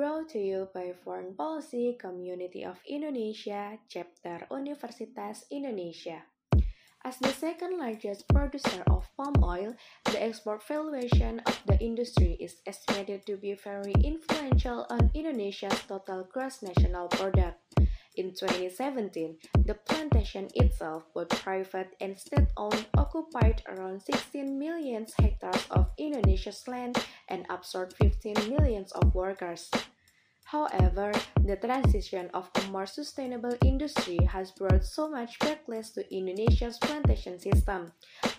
brought to you by Foreign Policy Community of Indonesia, Chapter Universitas Indonesia. As the second largest producer of palm oil, the export valuation of the industry is estimated to be very influential on Indonesia's total gross national product. In 2017, the plantation itself, both private and state-owned, occupied around 16 million hectares of Indonesia's land and absorbed 15 million of workers. However, the transition of a more sustainable industry has brought so much backlash to Indonesia's plantation system,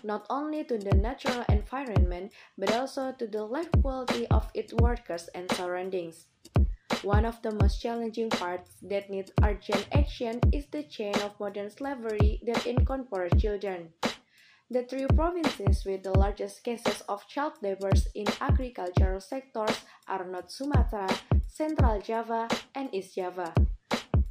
not only to the natural environment but also to the life quality of its workers and surroundings. One of the most challenging parts that needs urgent action is the chain of modern slavery that incorporates children. The three provinces with the largest cases of child labor in agricultural sectors are North Sumatra, Central Java, and East Java.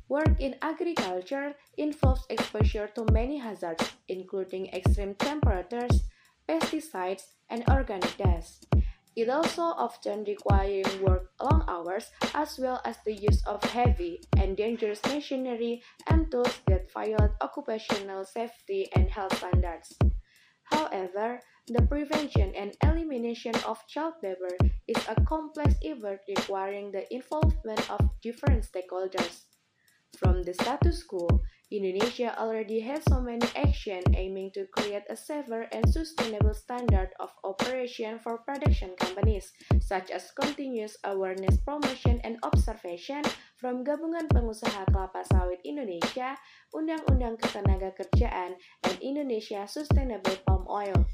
Work in agriculture involves exposure to many hazards, including extreme temperatures, pesticides, and organic dust. It also often requiring work long hours as well as the use of heavy and dangerous machinery and tools that violate occupational safety and health standards. However, the prevention and elimination of child labor is a complex effort requiring the involvement of different stakeholders. From the status quo, Indonesia already has so many actions aiming to create a safer and sustainable standard of operation for production companies, such as continuous awareness promotion and observation from Gabungan Pengusaha Kelapa Sawit Indonesia, Undang-Undang Ketenagakerjaan, and Indonesia Sustainable Palm Oil.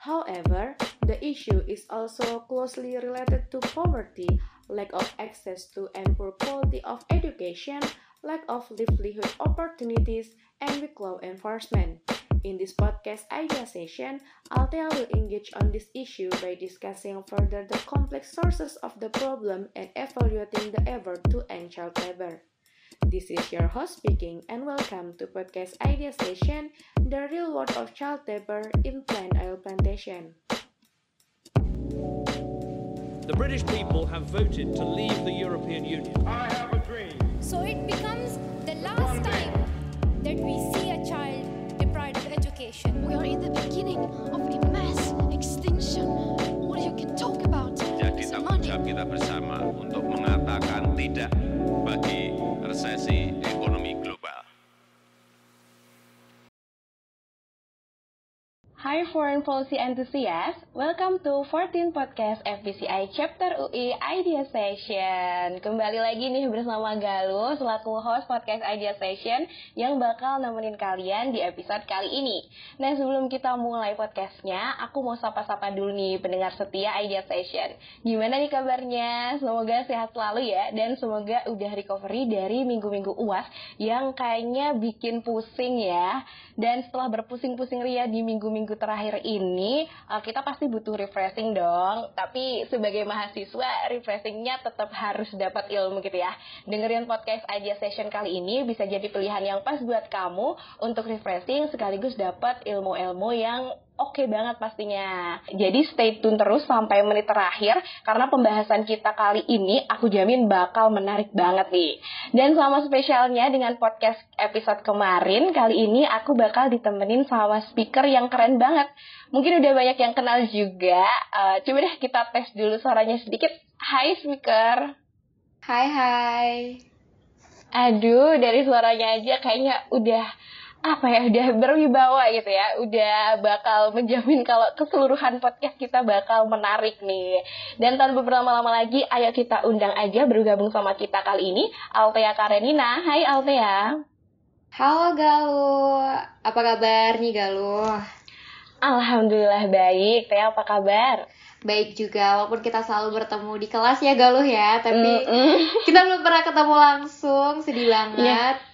However, the issue is also closely related to poverty, lack of access to and poor quality of education, lack of livelihood opportunities, and weak law enforcement. In this podcast idea session, Altea will engage on this issue by discussing further the complex sources of the problem and evaluating the effort to end child labor. This is your host speaking and welcome to podcast idea session, the real world of child labor in plant oil plantation. The British people have voted to leave the European Union. I have a dream. So it becomes the last time that we see a child deprived of education. We are in the beginning of a mass extinction. What you can talk about Jadi tanggung jawab kita bersama untuk mengatakan tidak bagi resesi Hi foreign policy enthusiasts, welcome to 14 podcast FBCI Chapter UI Idea Session. Kembali lagi nih bersama Galuh selaku host podcast Idea Session yang bakal nemenin kalian di episode kali ini. Nah sebelum kita mulai podcastnya, aku mau sapa-sapa dulu nih pendengar setia Idea Session. Gimana nih kabarnya? Semoga sehat selalu ya dan semoga udah recovery dari minggu-minggu uas yang kayaknya bikin pusing ya. Dan setelah berpusing-pusing ria di minggu-minggu terakhir ini, uh, kita pasti butuh refreshing dong. Tapi sebagai mahasiswa, refreshingnya tetap harus dapat ilmu gitu ya. Dengerin podcast Idea Session kali ini bisa jadi pilihan yang pas buat kamu untuk refreshing sekaligus dapat ilmu-ilmu yang oke banget pastinya. Jadi stay tune terus sampai menit terakhir karena pembahasan kita kali ini aku jamin bakal menarik banget nih. Dan sama spesialnya dengan podcast episode kemarin, kali ini aku bakal ditemenin sama speaker yang keren banget. Mungkin udah banyak yang kenal juga. Eh, coba deh kita tes dulu suaranya sedikit. Hai speaker. Hai hai. Aduh, dari suaranya aja kayaknya udah apa ya udah berwibawa gitu ya. Udah bakal menjamin kalau keseluruhan podcast kita bakal menarik nih. Dan tanpa berlama-lama lagi ayo kita undang aja bergabung sama kita kali ini Altea Karenina. Hai Altea. Halo Galuh, apa kabar nih Galuh? Alhamdulillah baik. Teh apa kabar? Baik juga, walaupun kita selalu bertemu di kelas ya Galuh ya, tapi Mm-mm. kita belum pernah ketemu langsung, sedih banget.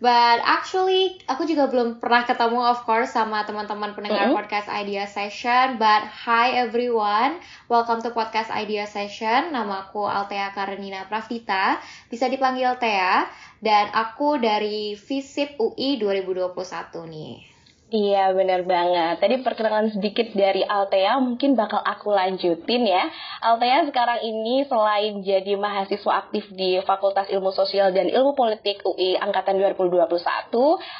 But actually, aku juga belum pernah ketemu of course sama teman-teman pendengar Mm-mm. podcast Idea Session. But hi everyone, welcome to podcast Idea Session. Namaku Altea Karenina Pravdita, bisa dipanggil Tea. Dan aku dari FISIP UI 2021 nih. Iya benar banget. Tadi perkenalan sedikit dari Altea mungkin bakal aku lanjutin ya. Altea sekarang ini selain jadi mahasiswa aktif di Fakultas Ilmu Sosial dan Ilmu Politik UI angkatan 2021,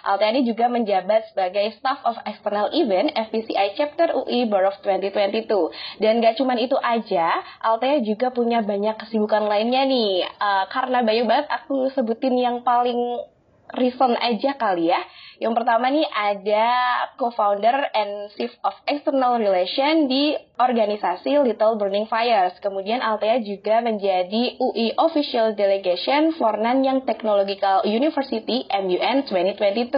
Altea ini juga menjabat sebagai Staff of External Event FPCI Chapter UI Borough 2022. Dan gak cuman itu aja, Altea juga punya banyak kesibukan lainnya nih. Uh, karena banyak banget aku sebutin yang paling recent aja kali ya. Yang pertama nih ada co-founder and chief of external relation di organisasi Little Burning Fires. Kemudian Altea juga menjadi UI official delegation for Nanyang Technological University MUN 2022.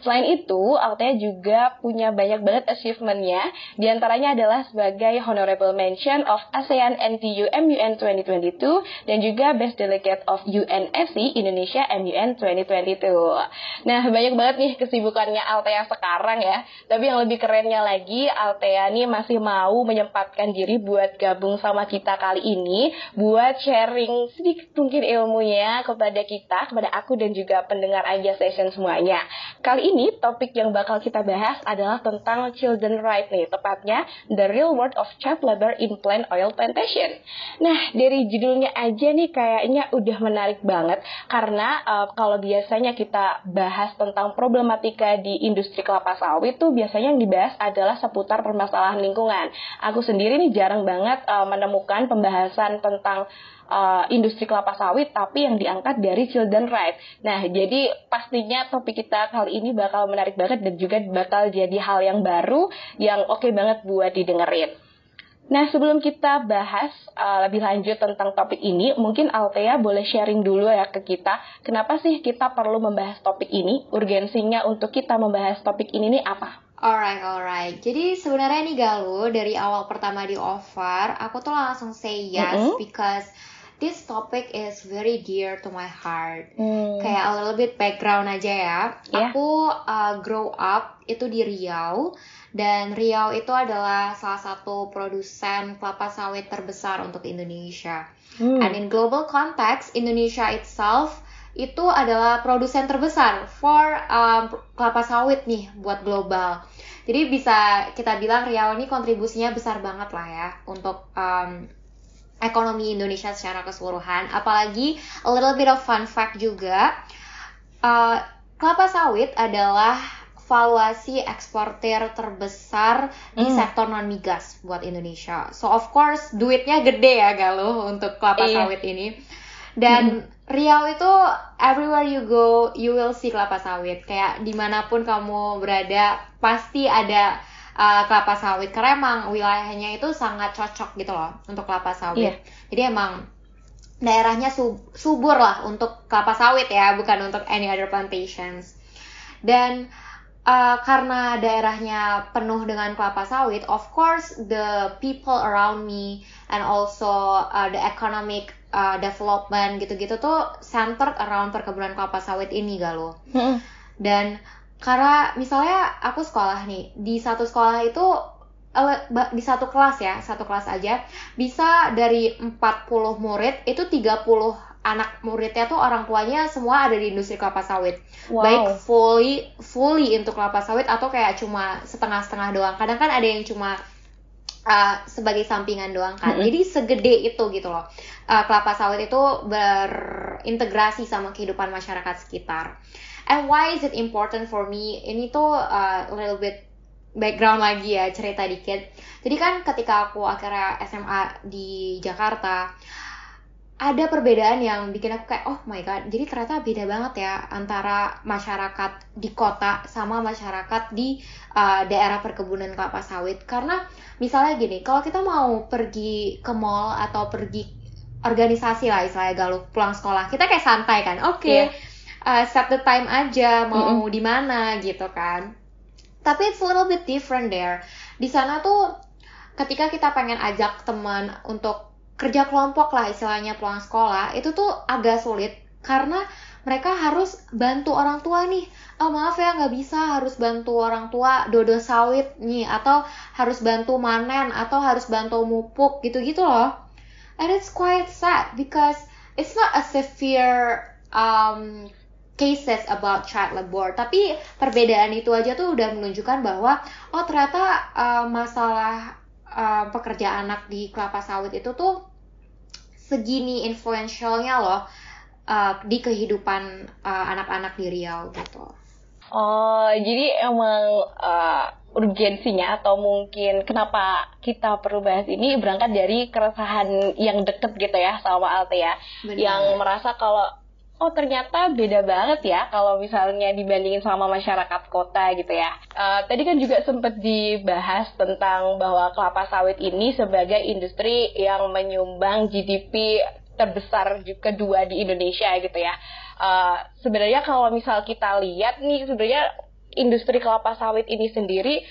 Selain itu, Altea juga punya banyak banget achievementnya. Di antaranya adalah sebagai honorable mention of ASEAN NTU MUN 2022 dan juga best delegate of UNSC Indonesia MUN 2022. Nah, banyak banget nih kesibukannya Altea sekarang ya. Tapi yang lebih kerennya lagi, Altea nih masih mau menyempatkan diri buat gabung sama kita kali ini, buat sharing sedikit mungkin ilmunya kepada kita, kepada aku dan juga pendengar aja session semuanya. Kali ini topik yang bakal kita bahas adalah tentang children right nih, tepatnya the real world of child labor in plant oil plantation. Nah, dari judulnya aja nih kayaknya udah menarik banget karena uh, kalau biasanya kita bahas tentang problematika di industri kelapa sawit tuh biasanya yang dibahas adalah seputar permasalahan lingkungan. Aku sendiri nih jarang banget uh, menemukan pembahasan tentang uh, industri kelapa sawit tapi yang diangkat dari children right. Nah, jadi pastinya topik kita kali ini bakal menarik banget dan juga bakal jadi hal yang baru yang oke okay banget buat didengerin. Nah, sebelum kita bahas uh, lebih lanjut tentang topik ini, mungkin Altea boleh sharing dulu ya ke kita, kenapa sih kita perlu membahas topik ini? Urgensinya untuk kita membahas topik ini nih apa? Alright, alright. Jadi sebenarnya nih Galuh, dari awal pertama di offer, aku tuh langsung say yes mm -hmm. because this topic is very dear to my heart. Mm. Kayak a little bit background aja ya. Yeah. Aku uh, grow up itu di Riau dan Riau itu adalah salah satu produsen kelapa sawit terbesar untuk Indonesia. Mm. And in global context, Indonesia itself itu adalah produsen terbesar for um, kelapa sawit nih buat global. Jadi bisa kita bilang Riau ini kontribusinya besar banget lah ya untuk um, ekonomi Indonesia secara keseluruhan. Apalagi a little bit of fun fact juga, uh, kelapa sawit adalah valuasi eksportir terbesar di hmm. sektor non migas buat Indonesia. So of course duitnya gede ya Galuh untuk kelapa iya. sawit ini. Dan hmm Riau itu everywhere you go you will see kelapa sawit kayak di mana pun kamu berada pasti ada uh, kelapa sawit karena emang wilayahnya itu sangat cocok gitu loh untuk kelapa sawit yeah. jadi emang daerahnya sub subur lah untuk kelapa sawit ya bukan untuk any other plantations dan uh, karena daerahnya penuh dengan kelapa sawit of course the people around me and also uh, the economic uh, development gitu-gitu tuh centered around perkebunan kelapa sawit ini. Hmm. Dan karena misalnya aku sekolah nih di satu sekolah itu di satu kelas ya, satu kelas aja bisa dari 40 murid itu 30 anak muridnya tuh orang tuanya semua ada di industri kelapa sawit. Wow. Baik fully fully untuk kelapa sawit atau kayak cuma setengah-setengah doang. Kadang kan ada yang cuma uh, sebagai sampingan doang kan. Mm -hmm. Jadi segede itu gitu loh. Uh, kelapa sawit itu berintegrasi sama kehidupan masyarakat sekitar. And why is it important for me? Ini tuh uh, a little bit background lagi ya cerita dikit. Jadi kan ketika aku akhirnya SMA di Jakarta, ada perbedaan yang bikin aku kayak oh my god jadi ternyata beda banget ya antara masyarakat di kota sama masyarakat di uh, daerah perkebunan kelapa sawit karena misalnya gini kalau kita mau pergi ke mall atau pergi organisasi lah istilahnya galuh pulang sekolah kita kayak santai kan oke okay, iya. yeah. uh, set the time aja mau mm -hmm. di mana gitu kan tapi it's a little bit different there di sana tuh ketika kita pengen ajak teman untuk kerja kelompok lah istilahnya pulang sekolah itu tuh agak sulit karena mereka harus bantu orang tua nih oh maaf ya nggak bisa harus bantu orang tua dodo sawit nih atau harus bantu manen atau harus bantu mupuk gitu-gitu loh and it's quite sad because it's not a severe um, cases about child labor. Tapi perbedaan itu aja tuh udah menunjukkan bahwa oh ternyata uh, masalah uh, pekerja anak di kelapa sawit itu tuh segini influentialnya loh uh, di kehidupan anak-anak uh, di Riau gitu. Oh, jadi emang uh, urgensinya atau mungkin kenapa kita perlu bahas ini berangkat dari keresahan yang deket gitu ya sama Altea Benar. yang merasa kalau oh ternyata beda banget ya kalau misalnya dibandingin sama masyarakat kota gitu ya. Uh, tadi kan juga sempat dibahas tentang bahwa kelapa sawit ini sebagai industri yang menyumbang GDP terbesar kedua di Indonesia gitu ya. Uh, sebenarnya kalau misal kita lihat nih sebenarnya industri kelapa sawit ini sendiri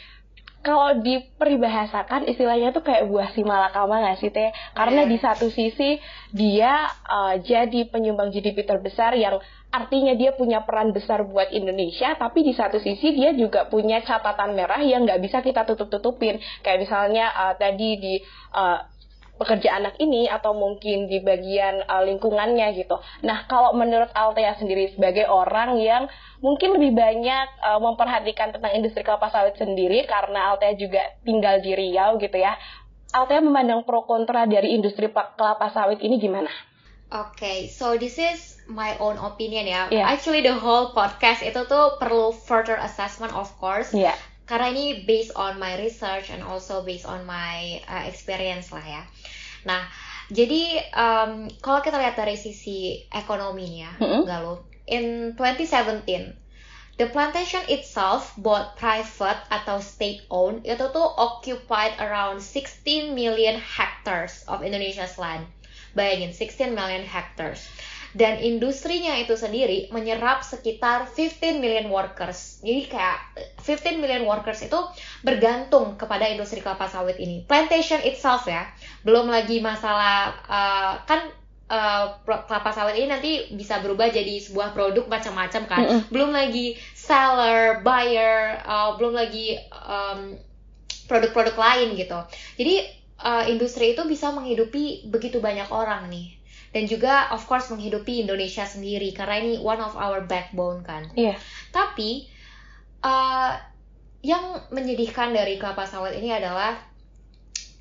kalau diperibahasakan istilahnya tuh kayak buah si malakama nggak sih teh? Karena di satu sisi dia uh, jadi penyumbang GDP terbesar yang artinya dia punya peran besar buat Indonesia, tapi di satu sisi dia juga punya catatan merah yang nggak bisa kita tutup-tutupin. Kayak misalnya uh, tadi di uh, pekerja anak ini atau mungkin di bagian uh, lingkungannya gitu. Nah, kalau menurut Altea sendiri sebagai orang yang mungkin lebih banyak uh, memperhatikan tentang industri kelapa sawit sendiri karena Altea juga tinggal di Riau gitu ya. Altea memandang pro kontra dari industri kelapa sawit ini gimana? Oke, okay, so this is my own opinion ya. Yeah. Actually the whole podcast itu tuh perlu further assessment of course. Yeah karena ini based on my research and also based on my uh, experience lah ya. Nah, jadi um, kalau kita lihat dari sisi ekonominya, mm -hmm. Galuh, in 2017 The plantation itself, both private atau state owned, itu tuh occupied around 16 million hectares of Indonesia's land. Bayangin, 16 million hectares dan industrinya itu sendiri menyerap sekitar 15 million workers. Jadi kayak 15 million workers itu bergantung kepada industri kelapa sawit ini. Plantation itself ya, belum lagi masalah uh, kan uh, kelapa sawit ini nanti bisa berubah jadi sebuah produk macam-macam kan. Mm -hmm. Belum lagi seller, buyer, uh, belum lagi produk-produk um, lain gitu. Jadi uh, industri itu bisa menghidupi begitu banyak orang nih dan juga of course menghidupi Indonesia sendiri karena ini one of our backbone kan. Iya. Yeah. Tapi uh, yang menyedihkan dari kelapa sawit ini adalah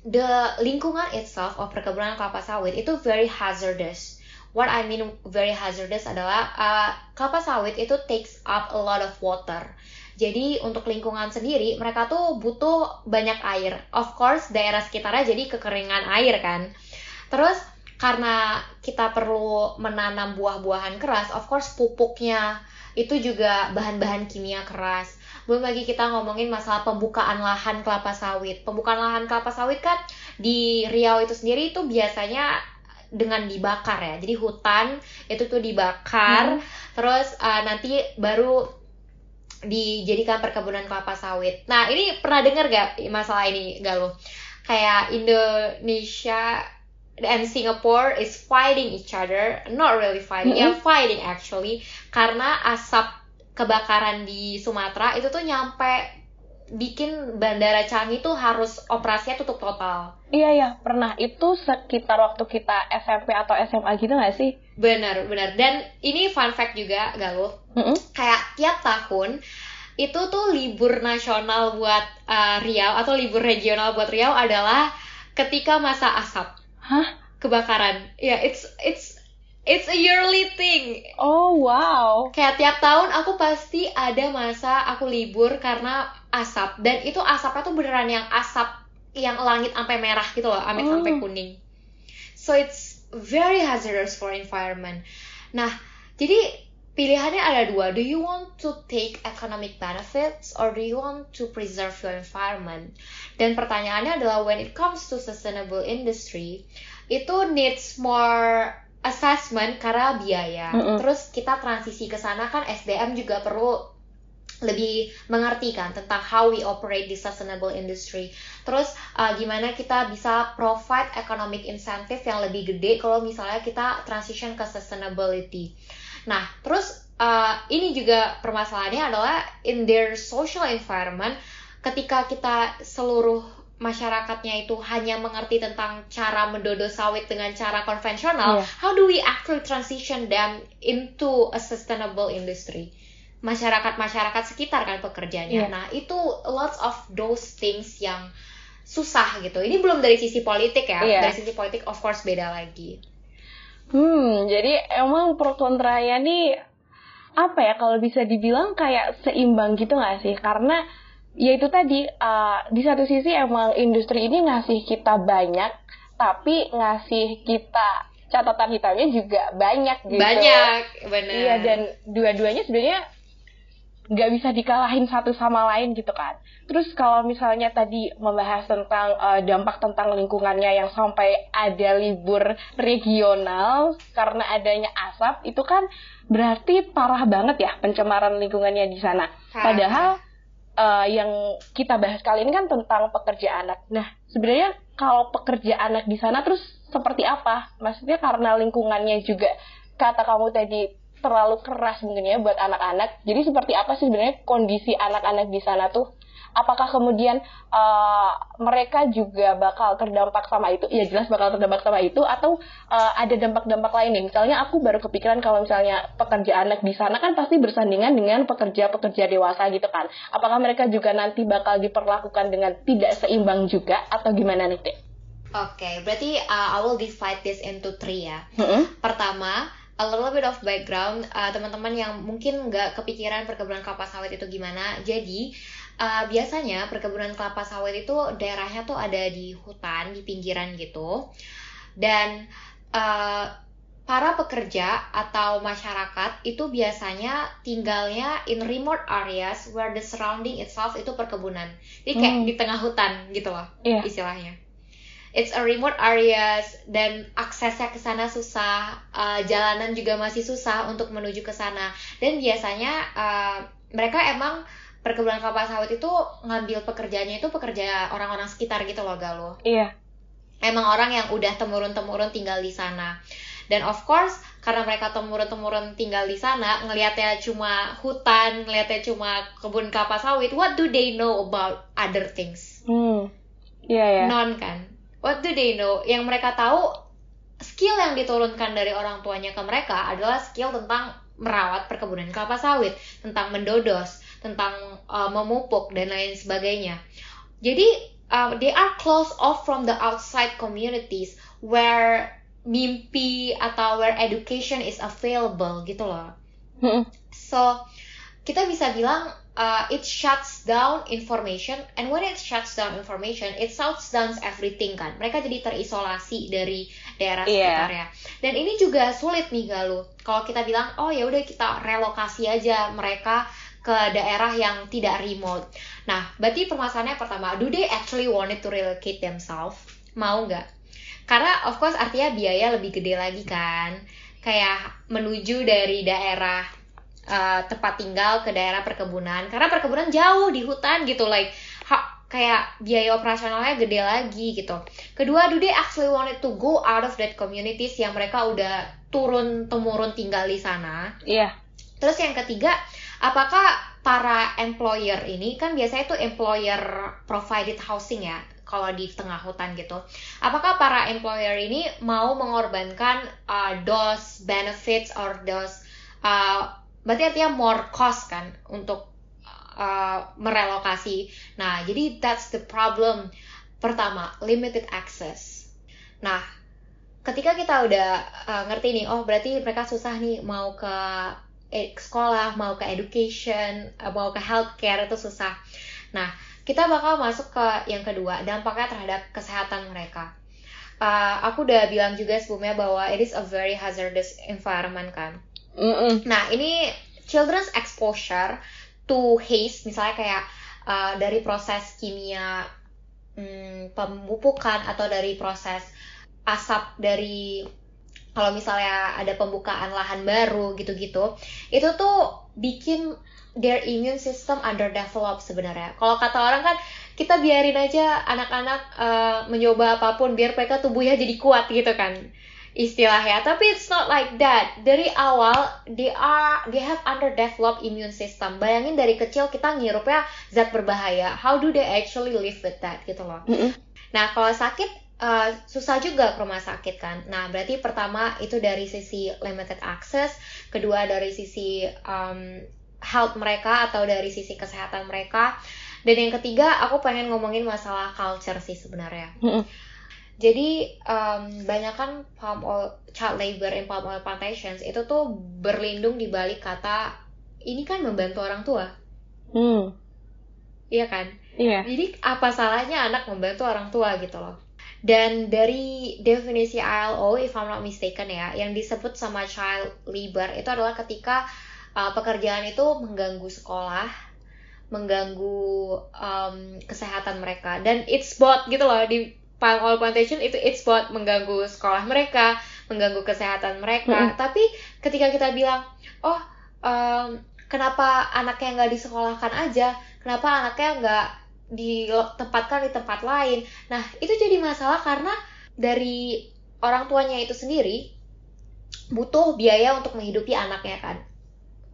the lingkungan itself of perkebunan kelapa sawit itu very hazardous. What I mean very hazardous adalah uh, kelapa sawit itu takes up a lot of water. Jadi untuk lingkungan sendiri mereka tuh butuh banyak air. Of course daerah sekitarnya jadi kekeringan air kan. Terus karena kita perlu menanam buah-buahan keras, of course pupuknya itu juga bahan-bahan kimia keras. Belum lagi kita ngomongin masalah pembukaan lahan kelapa sawit. Pembukaan lahan kelapa sawit kan di Riau itu sendiri itu biasanya dengan dibakar ya. Jadi hutan itu tuh dibakar, hmm. terus uh, nanti baru dijadikan perkebunan kelapa sawit. Nah ini pernah dengar gak masalah ini Galuh? Kayak Indonesia and Singapore is fighting each other, not really fighting, mm -hmm. yeah fighting actually, karena asap kebakaran di Sumatera itu tuh nyampe bikin bandara Changi tuh harus operasinya tutup total. Iya ya, pernah. Itu sekitar waktu kita SMP atau SMA gitu gak sih? Benar, benar. Dan ini fun fact juga, Galuh. Mm -hmm. Kayak tiap tahun itu tuh libur nasional buat uh, Riau atau libur regional buat Riau adalah ketika masa asap. Hah? Kebakaran. Ya, yeah, it's it's it's a yearly thing. Oh, wow. Kayak tiap tahun aku pasti ada masa aku libur karena asap dan itu asapnya tuh beneran yang asap yang langit sampai merah gitu loh, amit oh. sampai kuning. So it's very hazardous for environment. Nah, jadi pilihannya ada dua. Do you want to take economic benefits or do you want to preserve your environment? Dan pertanyaannya adalah when it comes to sustainable industry, itu needs more assessment karena biaya. Mm -hmm. Terus kita transisi ke sana kan SDM juga perlu lebih mengerti kan tentang how we operate the sustainable industry. Terus uh, gimana kita bisa provide economic incentive yang lebih gede kalau misalnya kita transition ke sustainability. Nah, terus uh, ini juga permasalahannya adalah in their social environment ketika kita seluruh masyarakatnya itu hanya mengerti tentang cara mendodo sawit dengan cara konvensional, Iya. how do we actually transition them into a sustainable industry? Masyarakat-masyarakat sekitar kan pekerjanya. Iya. Nah, itu lots of those things yang susah gitu. Ini belum dari sisi politik ya. Iya. Dari sisi politik of course beda lagi. Hmm, jadi emang pro kontranya nih apa ya kalau bisa dibilang kayak seimbang gitu nggak sih? Karena ya itu tadi uh, di satu sisi emang industri ini ngasih kita banyak, tapi ngasih kita catatan hitamnya juga banyak gitu. Banyak, benar. Iya dan dua-duanya sebenarnya nggak bisa dikalahin satu sama lain gitu kan. Terus kalau misalnya tadi membahas tentang eh, dampak tentang lingkungannya yang sampai ada libur regional karena adanya asap itu kan berarti parah banget ya pencemaran lingkungannya di sana. Padahal eh, yang kita bahas kali ini kan tentang pekerja anak. Nah sebenarnya kalau pekerja anak di sana terus seperti apa? Maksudnya karena lingkungannya juga kata kamu tadi terlalu keras mungkin ya buat anak-anak. Jadi seperti apa sih sebenarnya kondisi anak-anak di sana tuh? Apakah kemudian uh, mereka juga bakal terdampak sama itu? Ya jelas bakal terdampak sama itu atau uh, ada dampak-dampak lain nih. Misalnya aku baru kepikiran kalau misalnya pekerja anak di sana kan pasti bersandingan dengan pekerja-pekerja dewasa gitu kan. Apakah mereka juga nanti bakal diperlakukan dengan tidak seimbang juga atau gimana nih, Teh? Oke, berarti uh, I will divide this into three ya. Mm-mm. Pertama, a little bit of background uh, teman-teman yang mungkin nggak kepikiran perkebunan kelapa sawit itu gimana. Jadi uh, biasanya perkebunan kelapa sawit itu daerahnya tuh ada di hutan, di pinggiran gitu. Dan uh, para pekerja atau masyarakat itu biasanya tinggalnya in remote areas where the surrounding itself itu perkebunan. Jadi kayak Hmm. di tengah hutan gitu loh Iya. istilahnya. It's a remote areas dan aksesnya ke sana susah, uh, jalanan juga masih susah untuk menuju ke sana. Dan biasanya uh, mereka emang perkebunan kelapa sawit itu ngambil pekerjaannya itu pekerja orang-orang sekitar gitu loh Galuh Iya. emang orang yang udah temurun-temurun tinggal di sana. Dan of course, karena mereka temurun-temurun tinggal di sana, ngelihatnya cuma hutan, ngelihatnya cuma kebun kelapa sawit, what do they know about other things? Hmm. Iya ya. Non kan? What do they know? Yang mereka tahu, skill yang diturunkan dari orang tuanya ke mereka adalah skill tentang merawat perkebunan kelapa sawit, tentang mendodos, tentang uh, memupuk, dan lain sebagainya. Jadi, uh, they are closed off from the outside communities where mimpi atau where education is available gitu loh. Mm-mm. So, kita bisa bilang uh, it shuts down information and when it shuts down information, it shuts down everything kan. Mereka jadi terisolasi dari daerah Iya. sekitarnya. Dan ini juga sulit nih Galuh. Kalau kita bilang, oh ya udah kita relokasi aja mereka ke daerah yang tidak remote. Nah, berarti permasalahannya pertama, do they actually wanted to relocate themselves? Mau nggak? Karena of course artinya biaya lebih gede lagi kan. Kayak menuju dari daerah uh, tempat tinggal ke daerah perkebunan. Karena perkebunan jauh di hutan gitu, like ha- kayak biaya operasionalnya gede lagi gitu. Kedua, do they actually wanted to go out of that communities yang mereka udah turun temurun tinggal di sana? Iya. Terus yang ketiga, apakah para employer ini kan biasanya tuh employer provided housing ya kalau di tengah hutan gitu. Apakah para employer ini mau mengorbankan uh, those benefits or those uh, berarti artinya more cost kan untuk uh, merelokasi. Nah, jadi that's the problem. Pertama, limited access. Nah, ketika kita udah uh, ngerti nih, oh berarti mereka susah nih mau ke eh, sekolah, mau ke education, uh, mau ke healthcare itu susah. Nah, kita bakal masuk ke yang kedua, dampaknya terhadap kesehatan mereka. Uh, aku udah bilang juga sebelumnya bahwa it is a very hazardous environment kan. Mm-mm. Nah, ini children's exposure to haze, misalnya kayak uh, dari proses kimia hmm, pemupukan atau dari proses asap dari kalau misalnya ada pembukaan lahan baru gitu-gitu, itu tuh bikin their immune system underdeveloped sebenarnya. Kalau kata orang kan kita biarin aja anak-anak uh, mencoba apa pun biar mereka tubuhnya jadi kuat gitu kan. Istilahnya. Tapi it's not like that. Dari awal they are they have underdeveloped immune system. Bayangin dari kecil kita ngirupnya zat berbahaya. How do they actually live with that gitu loh. Mm -hmm. nah kalau sakit uh, susah juga ke rumah sakit kan. Nah berarti pertama itu dari sisi limited access kedua dari sisi um, health mereka atau dari sisi kesehatan mereka dan yang ketiga aku pengen ngomongin masalah culture sih sebenarnya jadi um, banyak kan palm oil child labor in palm oil plantations itu tuh berlindung di balik kata ini kan membantu orang tua. Hmm. Iya kan? Iya. Jadi apa salahnya anak membantu orang tua gitu loh. Dan dari definisi ILO, if I'm not mistaken ya, yang disebut sama child labor itu adalah ketika uh, pekerjaan itu mengganggu sekolah, mengganggu um, kesehatan mereka, dan it's both gitu loh di palm oil plantation itu it's buat mengganggu sekolah mereka, mengganggu kesehatan mereka. Mm. Tapi ketika kita bilang, oh um, kenapa anaknya nggak disekolahkan aja, kenapa anaknya nggak ditempatkan di tempat lain? Nah itu jadi masalah karena dari orang tuanya itu sendiri butuh biaya untuk menghidupi anaknya kan,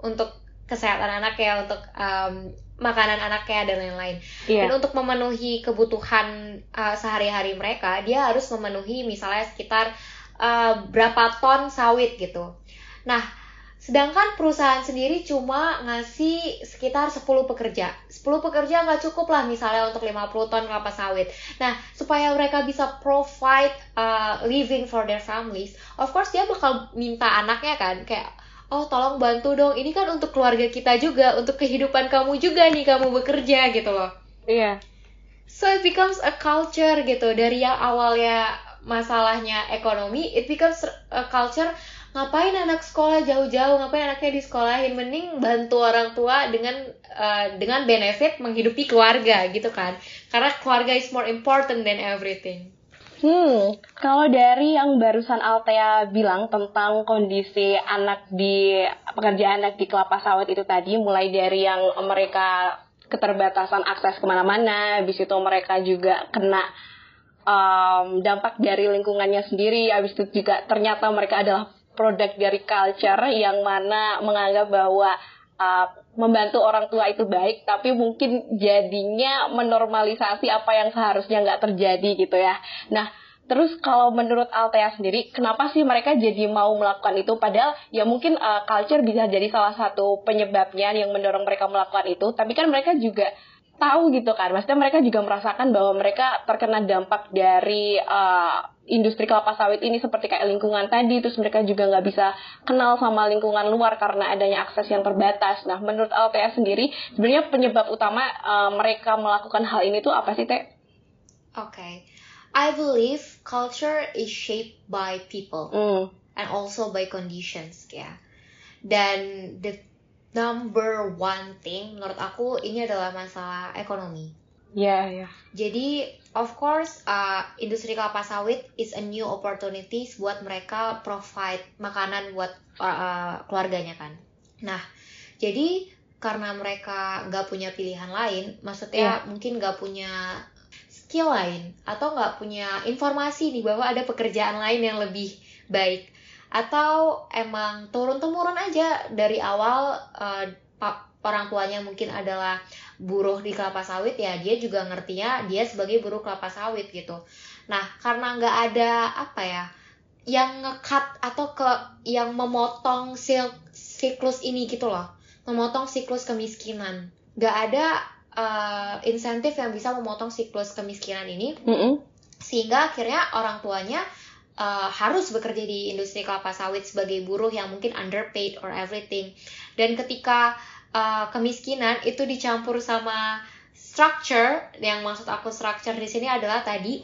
untuk kesehatan anaknya, untuk um, makanan anaknya dan lain-lain. Yeah. Dan untuk memenuhi kebutuhan uh, sehari-hari mereka, dia harus memenuhi misalnya sekitar uh, berapa ton sawit gitu. Nah, sedangkan perusahaan sendiri cuma ngasih sekitar 10 pekerja. 10 pekerja nggak cukup lah misalnya untuk 50 ton kelapa sawit. Nah, supaya mereka bisa provide uh, living for their families, of course dia bakal minta anaknya kan kayak oh tolong bantu dong. Ini kan untuk keluarga kita juga untuk kehidupan kamu juga nih kamu bekerja gitu loh. Iya. Yeah. so it becomes a culture gitu. Dari yang awalnya masalahnya ekonomi it becomes a culture ngapain anak sekolah jauh-jauh? Ngapain anaknya di sekolahin mending bantu orang tua dengan uh, dengan benefit menghidupi keluarga gitu kan. Karena keluarga is more important than everything Hmm, kalau dari yang barusan Altea bilang tentang kondisi anak di pekerja anak di kelapa sawit itu tadi, mulai dari yang mereka keterbatasan akses ke mana-mana, habis itu mereka juga kena um, dampak dari lingkungannya sendiri, habis itu juga ternyata mereka adalah produk dari culture yang mana menganggap bahwa uh, membantu orang tua itu baik, tapi mungkin jadinya menormalisasi apa yang seharusnya nggak terjadi gitu ya. Nah, terus kalau menurut Altea sendiri, kenapa sih mereka jadi mau melakukan itu? Padahal ya mungkin uh, culture bisa jadi salah satu penyebabnya yang mendorong mereka melakukan itu, tapi kan mereka juga tahu gitu kan, maksudnya mereka juga merasakan bahwa mereka terkena dampak dari uh, industri kelapa sawit ini seperti kayak lingkungan tadi, terus mereka juga nggak bisa kenal sama lingkungan luar karena adanya akses yang terbatas. Nah, menurut LPS sendiri, sebenarnya penyebab utama uh, mereka melakukan hal ini tuh apa sih, Teh? Oke, okay. I believe culture is shaped by people mm. and also by conditions, ya. Dan the number one thing menurut aku ini adalah masalah ekonomi. Ya, yeah, ya. Yeah. Jadi of course uh, industri kelapa sawit is a new opportunities buat mereka provide makanan buat uh, uh, keluarganya kan. Nah, jadi karena mereka nggak punya pilihan lain, maksudnya yeah. mungkin nggak punya skill lain atau nggak punya informasi nih bahwa ada pekerjaan lain yang lebih baik atau emang turun temurun aja dari awal uh, orang tuanya mungkin adalah buruh di kelapa sawit ya dia juga ngertinya dia sebagai buruh kelapa sawit gitu. Nah karena nggak ada apa ya yang ngekat atau ke yang memotong siklus ini gitu loh. Memotong siklus kemiskinan. Nggak ada uh, insentif yang bisa memotong siklus kemiskinan ini. Mm -hmm. sehingga akhirnya orang tuanya uh, harus bekerja di industri kelapa sawit sebagai buruh yang mungkin underpaid or everything. Dan ketika uh, kemiskinan itu dicampur sama structure yang maksud aku structure di sini adalah tadi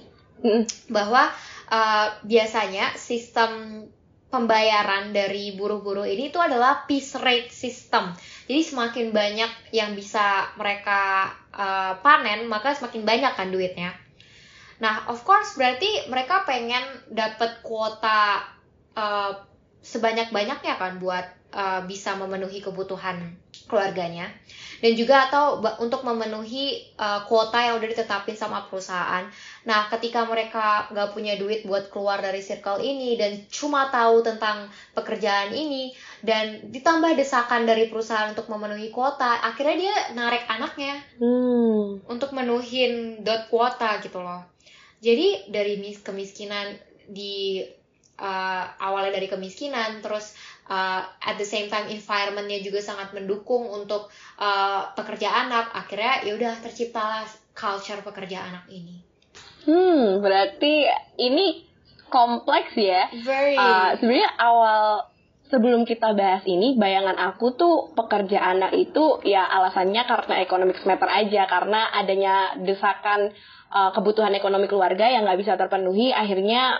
bahwa uh, biasanya sistem pembayaran dari buruh-buruh ini itu adalah piece rate system. Jadi semakin banyak yang bisa mereka uh, panen, maka semakin banyak kan duitnya. Nah, of course berarti mereka pengen dapat kuota uh, sebanyak-banyaknya kan buat uh, bisa memenuhi kebutuhan keluarganya. dan juga atau untuk memenuhi uh, kuota yang udah ditetapin sama perusahaan. Nah, ketika mereka nggak punya duit buat keluar dari circle ini dan cuma tahu tentang pekerjaan ini dan ditambah desakan dari perusahaan untuk memenuhi kuota, akhirnya dia narik anaknya hmm. untuk menuhin dot kuota gitu loh. Jadi dari mis kemiskinan di uh, awalnya dari kemiskinan terus uh, at the same time environmentnya juga sangat mendukung untuk uh, pekerja anak. Akhirnya ya udah terciptalah culture pekerja anak ini. Hmm berarti ini kompleks ya. Very. Uh, sebenarnya awal sebelum kita bahas ini, bayangan aku tuh pekerja anak itu ya alasannya karena economic matter aja, karena adanya desakan uh, kebutuhan ekonomi keluarga yang nggak bisa terpenuhi, akhirnya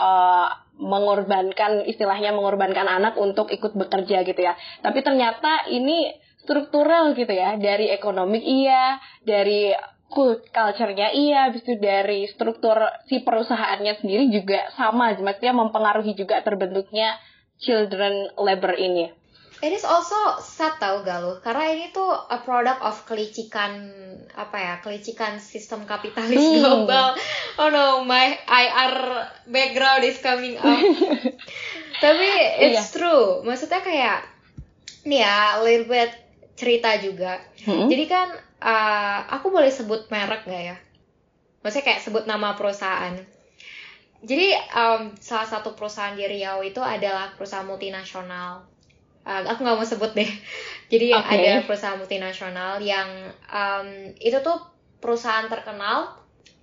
uh, mengorbankan istilahnya mengorbankan anak untuk ikut bekerja gitu ya. Tapi ternyata ini struktural gitu ya dari ekonomi iya, dari culture-nya iya, habis dari struktur si perusahaannya sendiri juga sama, maksudnya mempengaruhi juga terbentuknya children labor ini. It is also sad tau Galuh, karena ini tuh a product of kelicikan apa ya, kelicikan sistem kapitalis hmm. global. Oh no, my IR background is coming up. Tapi it's iya. true, maksudnya kayak nih ya, little bit cerita juga. Hmm. Jadi kan uh, aku boleh sebut merek gak ya? Maksudnya kayak sebut nama perusahaan. Jadi um, salah satu perusahaan di Riau itu adalah perusahaan multinasional uh, aku nggak mau sebut deh. Jadi okay. ada perusahaan multinasional yang um, itu tuh perusahaan terkenal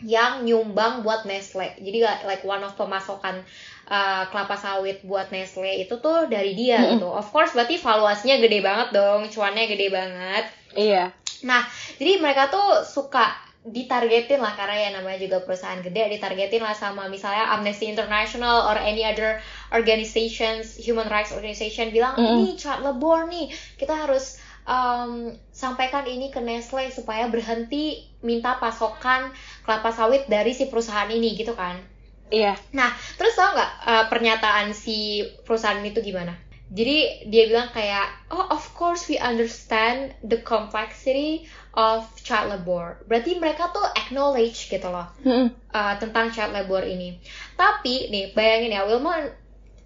yang nyumbang buat Nestle. Jadi like one of pemasokan uh, kelapa sawit buat Nestle itu tuh dari dia mm -hmm. gitu. Of course berarti valuasinya gede banget dong. Cuannya gede banget. Iya. Nah jadi mereka tuh suka ditargetin lah karena ya namanya juga perusahaan gede ditargetin lah sama misalnya Amnesty International or any other organizations human rights organization bilang mm. ini child labor nih kita harus um, sampaikan ini ke Nestle supaya berhenti minta pasokan kelapa sawit dari si perusahaan ini gitu kan. Iya. Nah terus tau nggak uh, pernyataan si perusahaan itu gimana jadi dia bilang kayak oh of course we understand the complexity of child labor. Berarti mereka tuh acknowledge gitu loh hmm. uh, tentang child labor ini. Tapi nih bayangin ya Wilma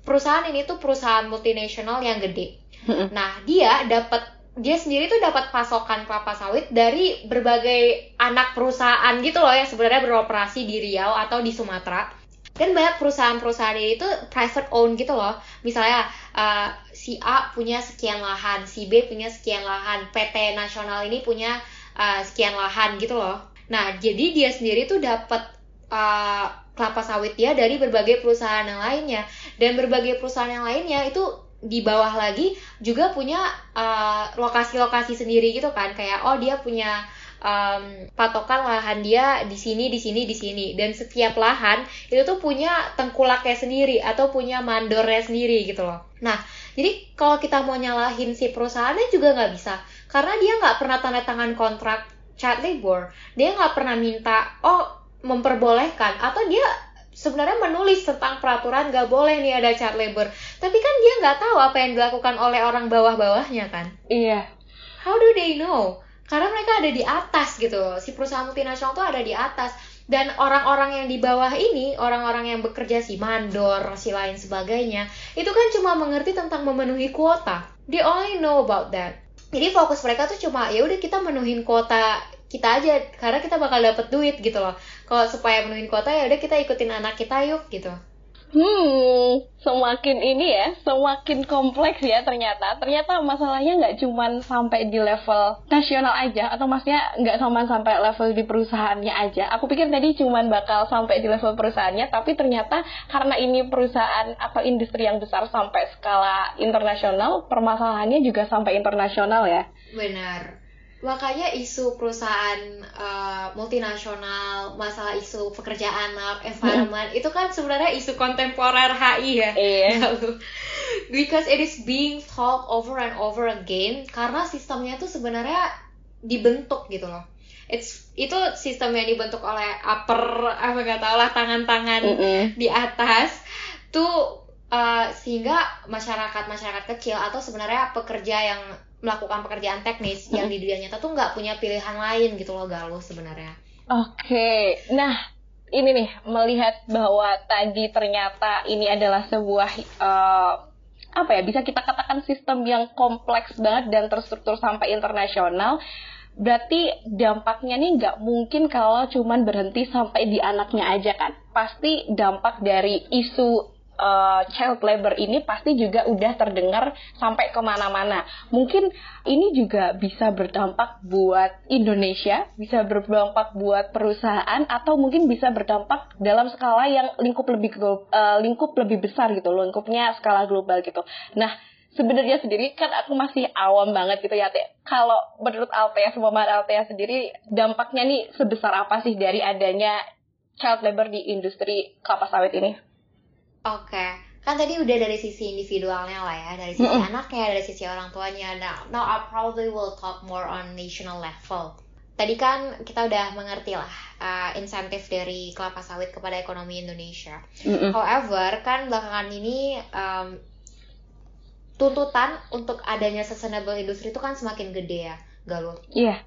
perusahaan ini tuh perusahaan multinasional yang gede. Hmm. Nah dia dapat dia sendiri tuh dapat pasokan kelapa sawit dari berbagai anak perusahaan gitu loh yang sebenarnya beroperasi di Riau atau di Sumatera. Dan banyak perusahaan-perusahaan ini tuh private own gitu loh. Misalnya uh, si A punya sekian lahan, si B punya sekian lahan, PT nasional ini punya uh, sekian lahan gitu loh. Nah, jadi dia sendiri tuh dapat uh, kelapa sawit dia dari berbagai perusahaan yang lainnya dan berbagai perusahaan yang lainnya itu di bawah lagi juga punya lokasi-lokasi uh, sendiri gitu kan kayak oh dia punya um, patokan lahan dia di sini di sini di sini. Dan setiap lahan itu tuh punya tengkulaknya sendiri atau punya mandornya sendiri gitu loh. Nah jadi kalau kita mau nyalahin si perusahaannya juga nggak bisa. Karena dia nggak pernah tanda tangan kontrak child labor. Dia nggak pernah minta oh memperbolehkan. Atau dia sebenarnya menulis tentang peraturan nggak boleh nih ada child labor. Tapi kan dia nggak tahu apa yang dilakukan oleh orang bawah-bawahnya kan? Iya. How do they know karena mereka ada di atas gitu. Si perusahaan multinasional tuh ada di atas. Dan orang-orang yang di bawah ini orang-orang yang bekerja si mandor si lain sebagainya itu kan cuma mengerti tentang memenuhi kuota. They only know about that. Jadi fokus mereka tuh cuma ya udah kita menuhin kuota kita aja karena kita bakal dapet duit gitu loh. Kalau supaya menuhin kuota ya udah kita ikutin anak kita yuk gitu Hmm, semakin ini ya, semakin kompleks ya ternyata. Ternyata masalahnya nggak cuma sampai di level nasional aja, atau maksudnya nggak cuma sampai level di perusahaannya aja. Aku pikir tadi cuma bakal sampai di level perusahaannya, tapi ternyata karena ini perusahaan atau industri yang besar sampai skala internasional, permasalahannya juga sampai internasional ya. Benar makanya isu perusahaan uh, multinasional, masalah isu pekerja anak, environment hmm. itu kan sebenarnya isu kontemporer HI ya. Iya. Because it is being talked over and over again karena sistemnya tuh sebenarnya dibentuk gitu loh. It's itu sistem yang dibentuk oleh upper apa nggak tahu lah tangan-tangan mm -mm. di atas tuh uh, sehingga masyarakat masyarakat kecil atau sebenarnya pekerja yang melakukan pekerjaan teknis yang di dunia nyata tuh nggak punya pilihan lain gitu loh Galuh sebenarnya. Oke, nah ini nih melihat bahwa tadi ternyata ini adalah sebuah uh, apa ya bisa kita katakan sistem yang kompleks banget dan terstruktur sampai internasional berarti dampaknya nih nggak mungkin kalau cuman berhenti sampai di anaknya aja kan pasti dampak dari isu uh, child labor ini pasti juga udah terdengar sampai ke mana-mana. Mungkin ini juga bisa berdampak buat Indonesia, bisa berdampak buat perusahaan, atau mungkin bisa berdampak dalam skala yang lingkup lebih uh, lingkup lebih besar gitu, lingkupnya skala global gitu. Nah, sebenarnya sendiri kan aku masih awam banget gitu ya Teh. Kalau menurut Altea, semua Altea sendiri dampaknya nih sebesar apa sih dari adanya child labor di industri kelapa sawit ini? Oke, okay. kan tadi udah dari sisi individualnya lah ya, dari sisi mm -hmm. anaknya, dari sisi orang tuanya. Now, now I probably will talk more on national level. Tadi kan kita udah mengerti lah uh, insentif dari kelapa sawit kepada ekonomi Indonesia. Mm -hmm. However, kan belakangan ini um, tuntutan untuk adanya sustainable industry itu kan semakin gede ya, Galuh. Iya. Yeah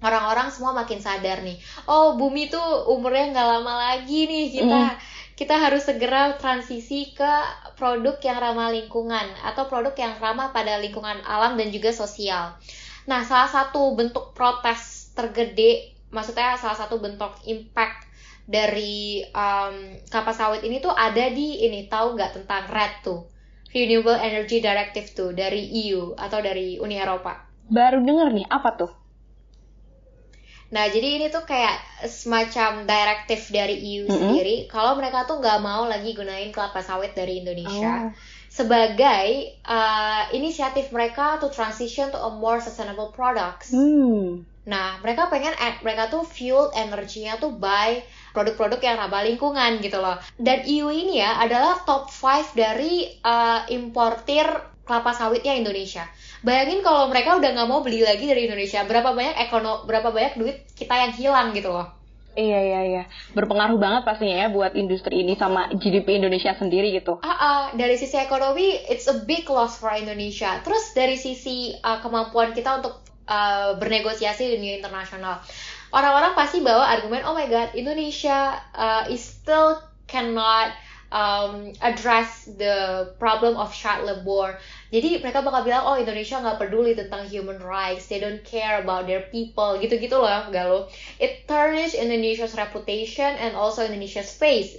orang-orang semua makin sadar nih oh bumi tuh umurnya nggak lama lagi nih kita mm kita harus segera transisi ke produk yang ramah lingkungan atau produk yang ramah pada lingkungan alam dan juga sosial. Nah, salah satu bentuk protes tergede, maksudnya salah satu bentuk impact dari um, kapas sawit ini tuh ada di ini tahu nggak tentang RED tuh, Renewable Energy Directive tuh dari EU atau dari Uni Eropa. Baru denger nih, apa tuh? Nah, jadi ini tuh kayak semacam direktif dari EU mm -hmm. sendiri kalau mereka tuh nggak mau lagi gunain kelapa sawit dari Indonesia oh. sebagai uh, inisiatif mereka to transition to a more sustainable products. Mm. Nah, mereka pengen mereka tuh fuel energinya tuh by produk-produk yang ramah lingkungan gitu loh. Dan EU ini ya adalah top 5 dari uh, importir kelapa sawitnya Indonesia. Bayangin kalau mereka udah nggak mau beli lagi dari Indonesia, berapa banyak ekono, berapa banyak duit kita yang hilang gitu loh. Iya iya iya, berpengaruh banget pastinya ya buat industri ini sama GDP Indonesia sendiri gitu. Ah, uh, dari sisi ekonomi, it's a big loss for Indonesia. Terus dari sisi uh, kemampuan kita untuk uh, bernegosiasi di dunia internasional, orang-orang pasti bawa argumen, oh my god, Indonesia uh, is still cannot um, address the problem of child labor. Jadi mereka bakal bilang, oh Indonesia nggak peduli tentang human rights, they don't care about their people, gitu-gitu loh, Galuh. It tarnish Indonesia's reputation and also Indonesia's face.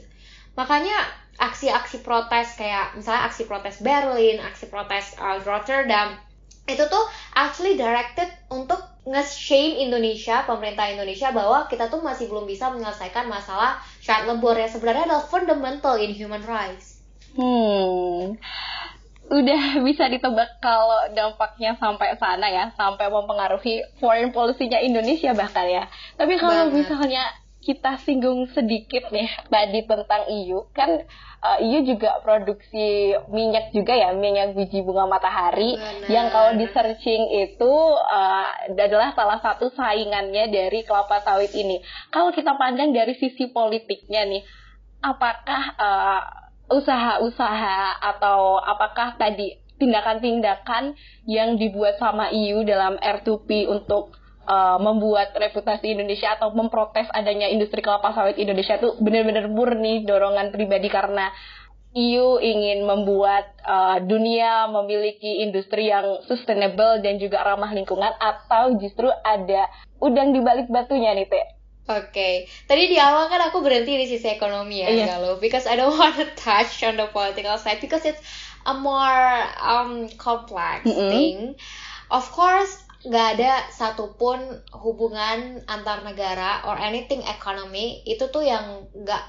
Makanya aksi-aksi protes kayak misalnya aksi protes Berlin, aksi protes uh, Rotterdam, itu tuh actually directed untuk nge-shame Indonesia, pemerintah Indonesia bahwa kita tuh masih belum bisa menyelesaikan masalah child labor yang sebenarnya adalah fundamental in human rights. Hmm. Udah bisa ditebak kalau dampaknya sampai sana ya, sampai mempengaruhi foreign policy-nya Indonesia bahkan ya. Tapi kalau misalnya kita singgung sedikit nih tadi tentang EU, kan uh, eh, EU juga produksi minyak juga ya, minyak biji bunga matahari Benar. yang kalau di searching itu uh, adalah salah satu saingannya dari kelapa sawit ini. Kalau kita pandang dari sisi politiknya nih, apakah uh, usaha-usaha atau apakah tadi tindakan-tindakan yang dibuat sama EU dalam R2P untuk uh, membuat reputasi Indonesia atau memprotes adanya industri kelapa sawit Indonesia itu benar-benar murni dorongan pribadi karena EU ingin membuat uh, dunia memiliki industri yang sustainable dan juga ramah lingkungan atau justru ada udang di balik batunya nih Teh? Oke, okay. tadi di awal kan aku berhenti di sisi ekonomi ya, yeah. Galuh, because I don't want to touch on the political side because it's a more um complex mm -hmm. thing. Of course, nggak ada satupun hubungan antar negara or anything economy itu tuh yang nggak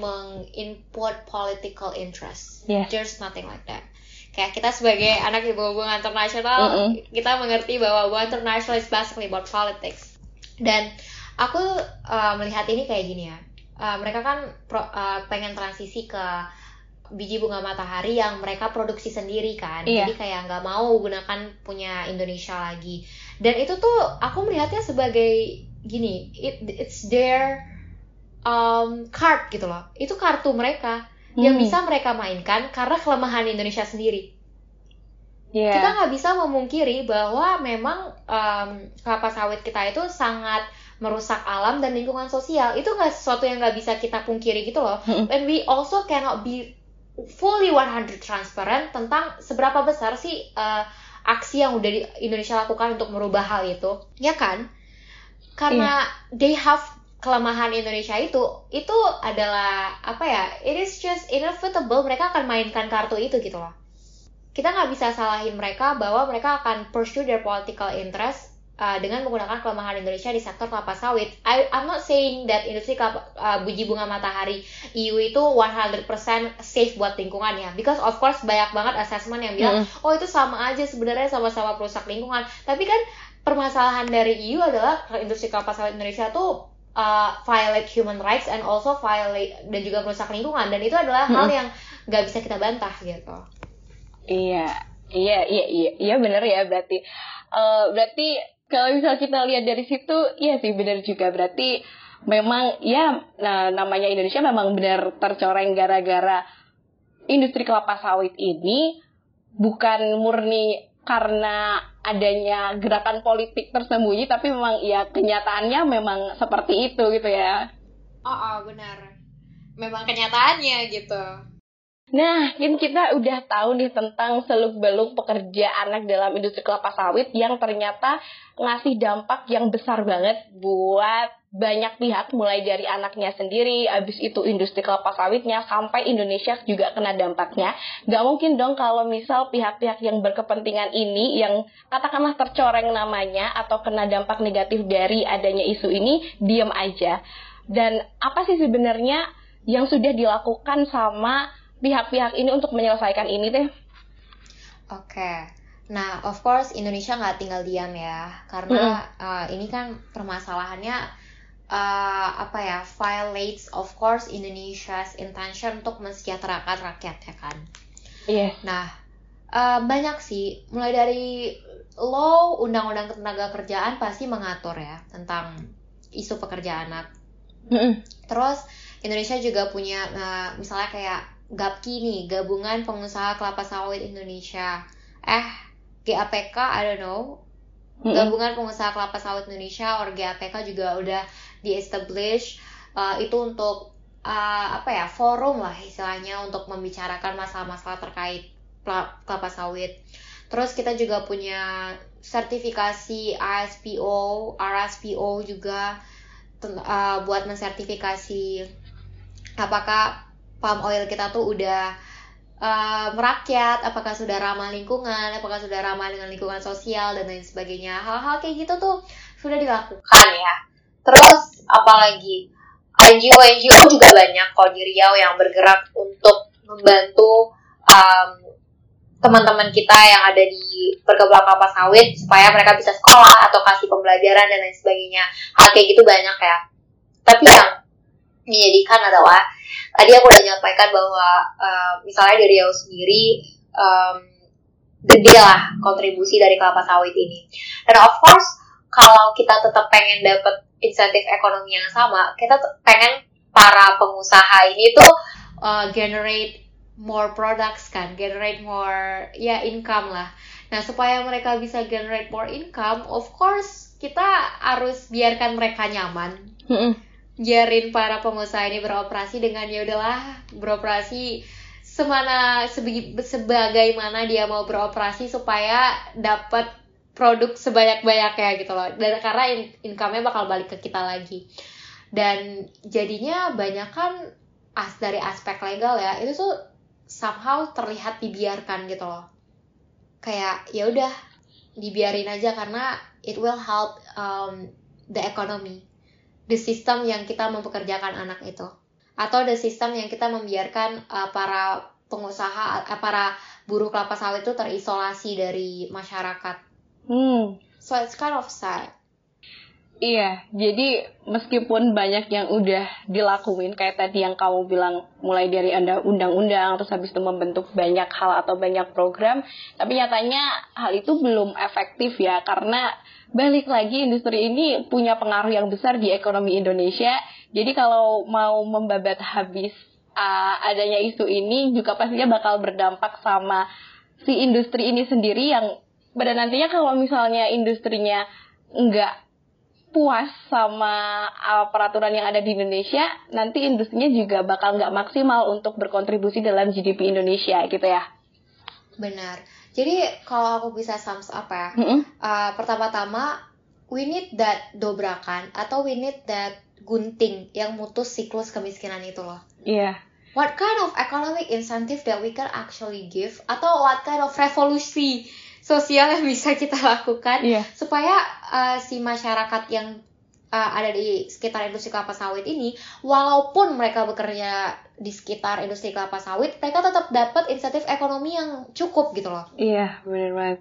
mengimport political interest. Yes. There's nothing like that. Kayak kita sebagai anak ibu hubungan internasional, mm -hmm. kita mengerti bahwa hubungan internasional is basically about politics. Dan aku uh, melihat ini kayak gini ya. Uh, mereka kan pro, uh, pengen transisi ke biji bunga matahari yang mereka produksi sendiri kan. Iya. jadi kayak nggak mau gunakan punya Indonesia lagi. Dan itu tuh aku melihatnya sebagai gini it, it's their um, card gitu loh. Itu kartu mereka hmm. yang bisa mereka mainkan karena kelemahan Indonesia sendiri. Yeah. kita nggak bisa memungkiri bahwa memang um, kelapa sawit kita itu sangat merusak alam dan lingkungan sosial. Itu nggak sesuatu yang nggak bisa kita pungkiri gitu loh. And we also cannot be fully 100 transparent tentang seberapa besar sih uh, aksi yang udah di Indonesia lakukan untuk merubah hal itu. Ya kan? Karena yeah. they have kelemahan Indonesia itu itu adalah apa ya it is just inevitable mereka akan mainkan kartu itu gitu loh. Kita nggak bisa salahin mereka bahwa mereka akan pursue their political interest uh, dengan menggunakan kelemahan Indonesia di sektor kelapa sawit. I, I'm not saying that industri kelapa, uh, buji bunga matahari EU itu 100% safe buat lingkungan ya. Because of course banyak banget assessment yang bilang, mm. oh itu sama aja sebenarnya sama-sama perusak lingkungan. Tapi kan permasalahan dari EU adalah industri kelapa sawit Indonesia tuh uh, violate human rights and also violate dan juga merusak lingkungan dan itu adalah mm. hal yang nggak bisa kita bantah gitu. Iya, iya, iya, iya, iya benar ya berarti. Uh, berarti kalau misal kita lihat dari situ, iya sih benar juga berarti memang ya nah, namanya Indonesia memang benar tercoreng gara-gara industri kelapa sawit ini bukan murni karena adanya gerakan politik tersembunyi tapi memang ya kenyataannya memang seperti itu gitu ya. Oh, oh benar. Memang kenyataannya gitu. Nah, ini kita udah tahu nih tentang seluk-beluk pekerja anak dalam industri kelapa sawit yang ternyata ngasih dampak yang besar banget buat banyak pihak mulai dari anaknya sendiri, abis itu industri kelapa sawitnya sampai Indonesia juga kena dampaknya. Gak mungkin dong kalau misal pihak-pihak yang berkepentingan ini yang katakanlah tercoreng namanya atau kena dampak negatif dari adanya isu ini diem aja. Dan apa sih sebenarnya yang sudah dilakukan sama pihak-pihak ini untuk menyelesaikan ini deh? Oke. Okay. Nah, of course Indonesia nggak tinggal diam ya, karena mm uh, ini kan permasalahannya uh, apa ya violates of course Indonesia's intention untuk mensejahterakan rakyat ya kan. Iya. Yeah. Nah, uh, banyak sih, mulai dari law undang-undang ketenaga kerjaan pasti mengatur ya tentang isu pekerja anak. Mm -hmm. Terus Indonesia juga punya uh, misalnya kayak GAPKI nih, Gabungan Pengusaha Kelapa Sawit Indonesia. Eh, GAPK, I don't know. Gabungan Pengusaha Kelapa Sawit Indonesia, or GAPK juga udah di-establish uh, itu untuk uh, apa ya, forum lah istilahnya untuk membicarakan masalah-masalah terkait kelapa sawit. Terus kita juga punya sertifikasi ASPO, RSPO juga uh, buat mensertifikasi apakah palm oil kita tuh udah uh, merakyat, apakah sudah ramah lingkungan, apakah sudah ramah dengan lingkungan sosial dan lain sebagainya. Hal-hal kayak gitu tuh sudah dilakukan ya. Terus apalagi NGO-NGO juga banyak kok di Riau yang bergerak untuk membantu um, teman-teman kita yang ada di perkebunan kelapa sawit supaya mereka bisa sekolah atau kasih pembelajaran dan lain sebagainya. Hal kayak gitu banyak ya. Tapi yang menyedihkan adalah tadi aku udah nyampaikan bahwa uh, misalnya dari Riau sendiri um, gede lah kontribusi dari kelapa sawit ini. Dan of course kalau kita tetap pengen dapat insentif ekonomi yang sama, kita pengen para pengusaha ini tuh uh, generate more products kan, generate more ya income lah. Nah supaya mereka bisa generate more income, of course kita harus biarkan mereka nyaman. Biarin para pengusaha ini beroperasi dengan ya udahlah beroperasi semana sebagaimana dia mau beroperasi supaya dapat produk sebanyak-banyaknya gitu loh. Dan karena income-nya bakal balik ke kita lagi. Dan jadinya banyak kan as dari aspek legal ya itu tuh somehow terlihat dibiarkan gitu loh. Kayak ya udah dibiarin aja karena it will help um, the economy the system yang kita mempekerjakan anak itu atau the system yang kita membiarkan uh, para pengusaha uh, para buruh kelapa sawit itu terisolasi dari masyarakat. Hmm. So it's kind of sad. Iya, jadi meskipun banyak yang udah dilakuin kayak tadi yang kamu bilang mulai dari undang-undang terus habis itu membentuk banyak hal atau banyak program, tapi nyatanya hal itu belum efektif ya karena balik lagi industri ini punya pengaruh yang besar di ekonomi Indonesia. Jadi kalau mau membabat habis uh, adanya isu ini juga pastinya bakal berdampak sama si industri ini sendiri yang pada nantinya kalau misalnya industrinya nggak puas sama uh, peraturan yang ada di Indonesia, nanti industrinya juga bakal nggak maksimal untuk berkontribusi dalam GDP Indonesia gitu ya. Benar. Jadi kalau aku bisa sums up ya, mm -hmm. uh, pertama-tama we need that dobrakan atau we need that gunting yang mutus siklus kemiskinan itu loh. Iya. Yeah. What kind of economic incentive that we can actually give atau what kind of revolusi sosial yang bisa kita lakukan yeah. supaya uh, si masyarakat yang uh, ada di sekitar industri kelapa sawit ini, walaupun mereka bekerja di sekitar industri kelapa sawit, mereka tetap dapat insentif ekonomi yang cukup gitu loh. Iya, benar banget.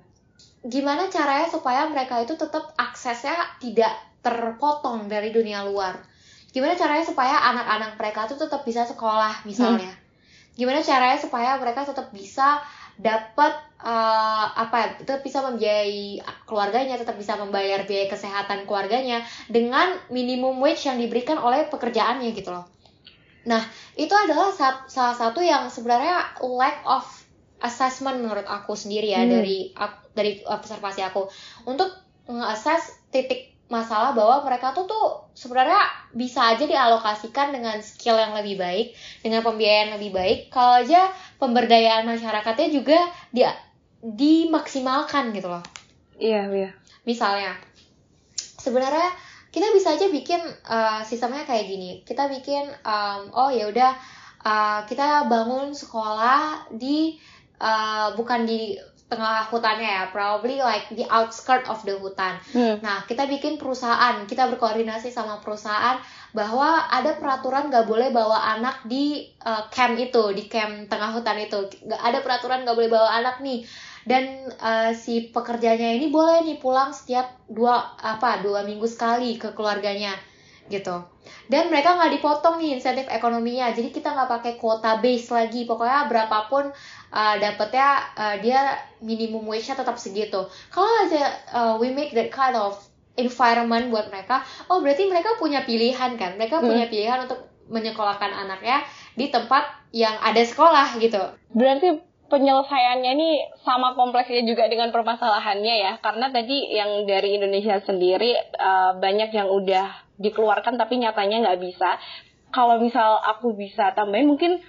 Gimana caranya supaya mereka itu tetap aksesnya tidak terpotong dari dunia luar? Gimana caranya supaya anak-anak mereka itu tetap bisa sekolah misalnya? Hmm. Gimana caranya supaya mereka tetap bisa dapat uh, apa ya, tetap bisa membiayai keluarganya, tetap bisa membayar biaya kesehatan keluarganya dengan minimum wage yang diberikan oleh pekerjaannya gitu loh. Nah, itu adalah salah satu yang sebenarnya lack of assessment menurut aku sendiri ya hmm. dari dari observasi aku untuk nge-assess titik masalah bahwa mereka tuh tuh sebenarnya bisa aja dialokasikan dengan skill yang lebih baik, dengan pembiayaan lebih baik, kalau aja pemberdayaan masyarakatnya juga dia dimaksimalkan gitu loh. Iya, iya. Misalnya, sebenarnya kita bisa aja bikin uh, sistemnya kayak gini. Kita bikin, um, oh ya udah, uh, kita bangun sekolah di uh, bukan di tengah hutannya ya, probably like the outskirt of the hutan. Hmm. Nah, kita bikin perusahaan, kita berkoordinasi sama perusahaan bahwa ada peraturan gak boleh bawa anak di uh, camp itu, di camp tengah hutan itu. Gak ada peraturan gak boleh bawa anak nih. Dan uh, si pekerjanya ini boleh nih pulang setiap dua apa dua minggu sekali ke keluarganya gitu dan mereka nggak dipotong nih insentif ekonominya jadi kita nggak pakai kuota base lagi pokoknya berapapun uh, dapetnya uh, dia minimum wage-nya tetap segitu. Kalau aja uh, we make that kind of environment buat mereka oh berarti mereka punya pilihan kan? Mereka hmm. punya pilihan untuk menyekolahkan anaknya di tempat yang ada sekolah gitu. Berarti penyelesaiannya ini sama kompleksnya juga dengan permasalahannya ya? Karena tadi yang dari Indonesia sendiri uh, banyak yang udah dikeluarkan tapi nyatanya nggak bisa. Kalau misal aku bisa tambahin mungkin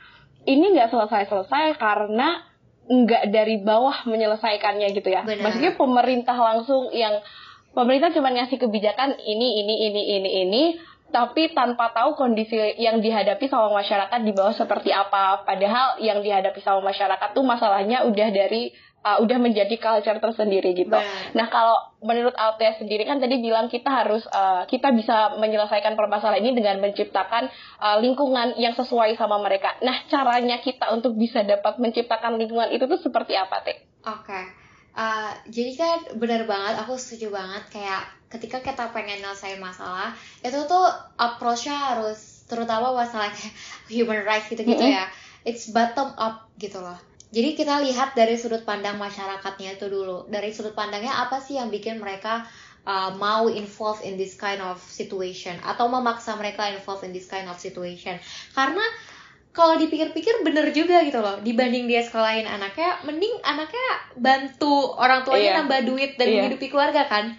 ini nggak selesai-selesai karena nggak dari bawah menyelesaikannya gitu ya Benar. maksudnya pemerintah langsung yang pemerintah cuma ngasih kebijakan ini ini ini ini ini tapi tanpa tahu kondisi yang dihadapi sama masyarakat di bawah seperti apa padahal yang dihadapi sama masyarakat tuh masalahnya udah dari uh, udah menjadi culture tersendiri gitu. Benar. Nah kalau menurut Altea sendiri kan tadi bilang kita harus uh, kita bisa menyelesaikan permasalahan ini dengan menciptakan uh, lingkungan yang sesuai sama mereka. Nah caranya kita untuk bisa dapat menciptakan lingkungan itu tuh seperti apa teh? Oke. Okay. Uh, jadi kan benar banget, aku setuju banget kayak ketika kita pengen nyelesain masalah itu tuh approach-nya harus terutama masalah kayak human rights gitu-gitu mm -hmm. ya. It's bottom up gitu loh jadi kita lihat dari sudut pandang masyarakatnya itu dulu. Dari sudut pandangnya apa sih yang bikin mereka uh, mau involve in this kind of situation atau memaksa mereka involve in this kind of situation. Karena kalau dipikir-pikir bener juga gitu loh. Dibanding dia sekolahin anaknya, mending anaknya bantu orang tuanya yeah. nambah duit dan yeah. menghidupi keluarga kan.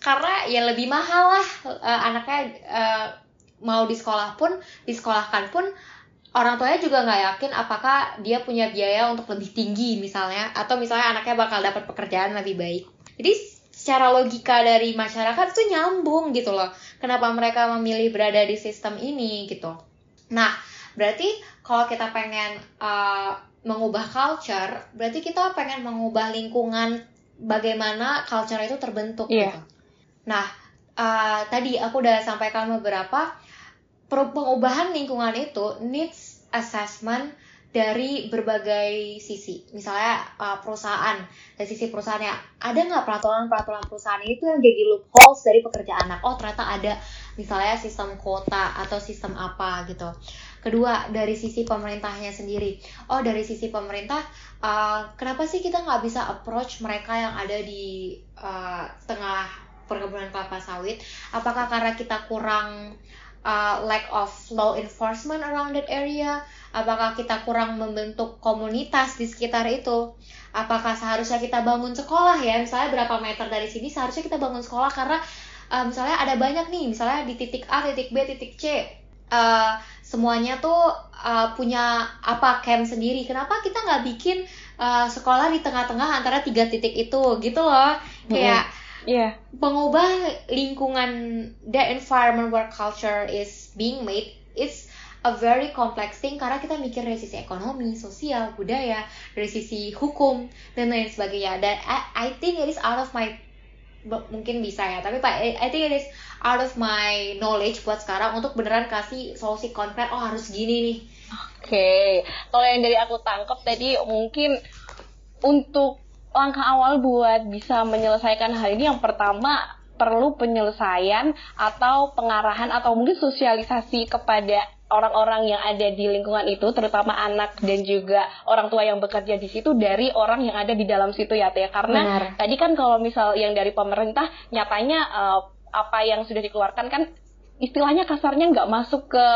Karena ya lebih mahal lah uh, anaknya uh, mau di sekolah pun, disekolahkan pun orang tuanya juga nggak yakin apakah dia punya biaya untuk lebih tinggi misalnya. Atau misalnya anaknya bakal dapat pekerjaan lebih baik. Jadi secara logika dari masyarakat itu nyambung gitu loh. Kenapa mereka memilih berada di sistem ini gitu. Nah berarti kalau kita pengen uh, mengubah culture berarti kita pengen mengubah lingkungan bagaimana culture itu terbentuk yeah. gitu. Nah uh, tadi aku udah sampaikan beberapa pengubahan lingkungan itu needs assessment dari berbagai sisi. Misalnya uh, perusahaan, dari sisi perusahaannya, ada nggak peraturan-peraturan perusahaan itu yang jadi loopholes dari pekerjaan anak? Oh ternyata ada, misalnya sistem kuota atau sistem apa gitu. Kedua, dari sisi pemerintahnya sendiri. Oh dari sisi pemerintah, uh, kenapa sih kita nggak bisa approach mereka yang ada di uh, tengah perkebunan kelapa sawit? Apakah karena kita kurang uh, lack of law enforcement around that area? Apakah kita kurang membentuk komunitas di sekitar itu? Apakah seharusnya kita bangun sekolah ya? Misalnya berapa meter dari sini seharusnya kita bangun sekolah karena uh, misalnya ada banyak nih misalnya di titik A titik B titik C uh, semuanya tuh uh, punya apa camp sendiri. Kenapa kita nggak bikin uh, sekolah di tengah-tengah antara tiga titik itu? Gitu loh. Kayak mm -hmm. Yeah. Mengubah lingkungan the environment where culture is being made it's a very complex thing karena kita mikir dari sisi ekonomi, sosial, budaya, dari sisi hukum dan lain sebagainya. Dan I, I think it is out of my mungkin bisa ya, tapi Pak I think it is out of my knowledge buat sekarang untuk beneran kasih solusi konkret oh harus gini nih. Oke, okay. kalau yang dari aku tangkap tadi mungkin untuk langkah awal buat bisa menyelesaikan hal ini yang pertama perlu penyelesaian atau pengarahan atau mungkin sosialisasi kepada orang-orang yang ada di lingkungan itu, terutama anak dan juga orang tua yang bekerja di situ dari orang yang ada di dalam situ ya Teh. Karena Benar. tadi kan kalau misal yang dari pemerintah nyatanya uh, apa yang sudah dikeluarkan kan istilahnya kasarnya nggak masuk ke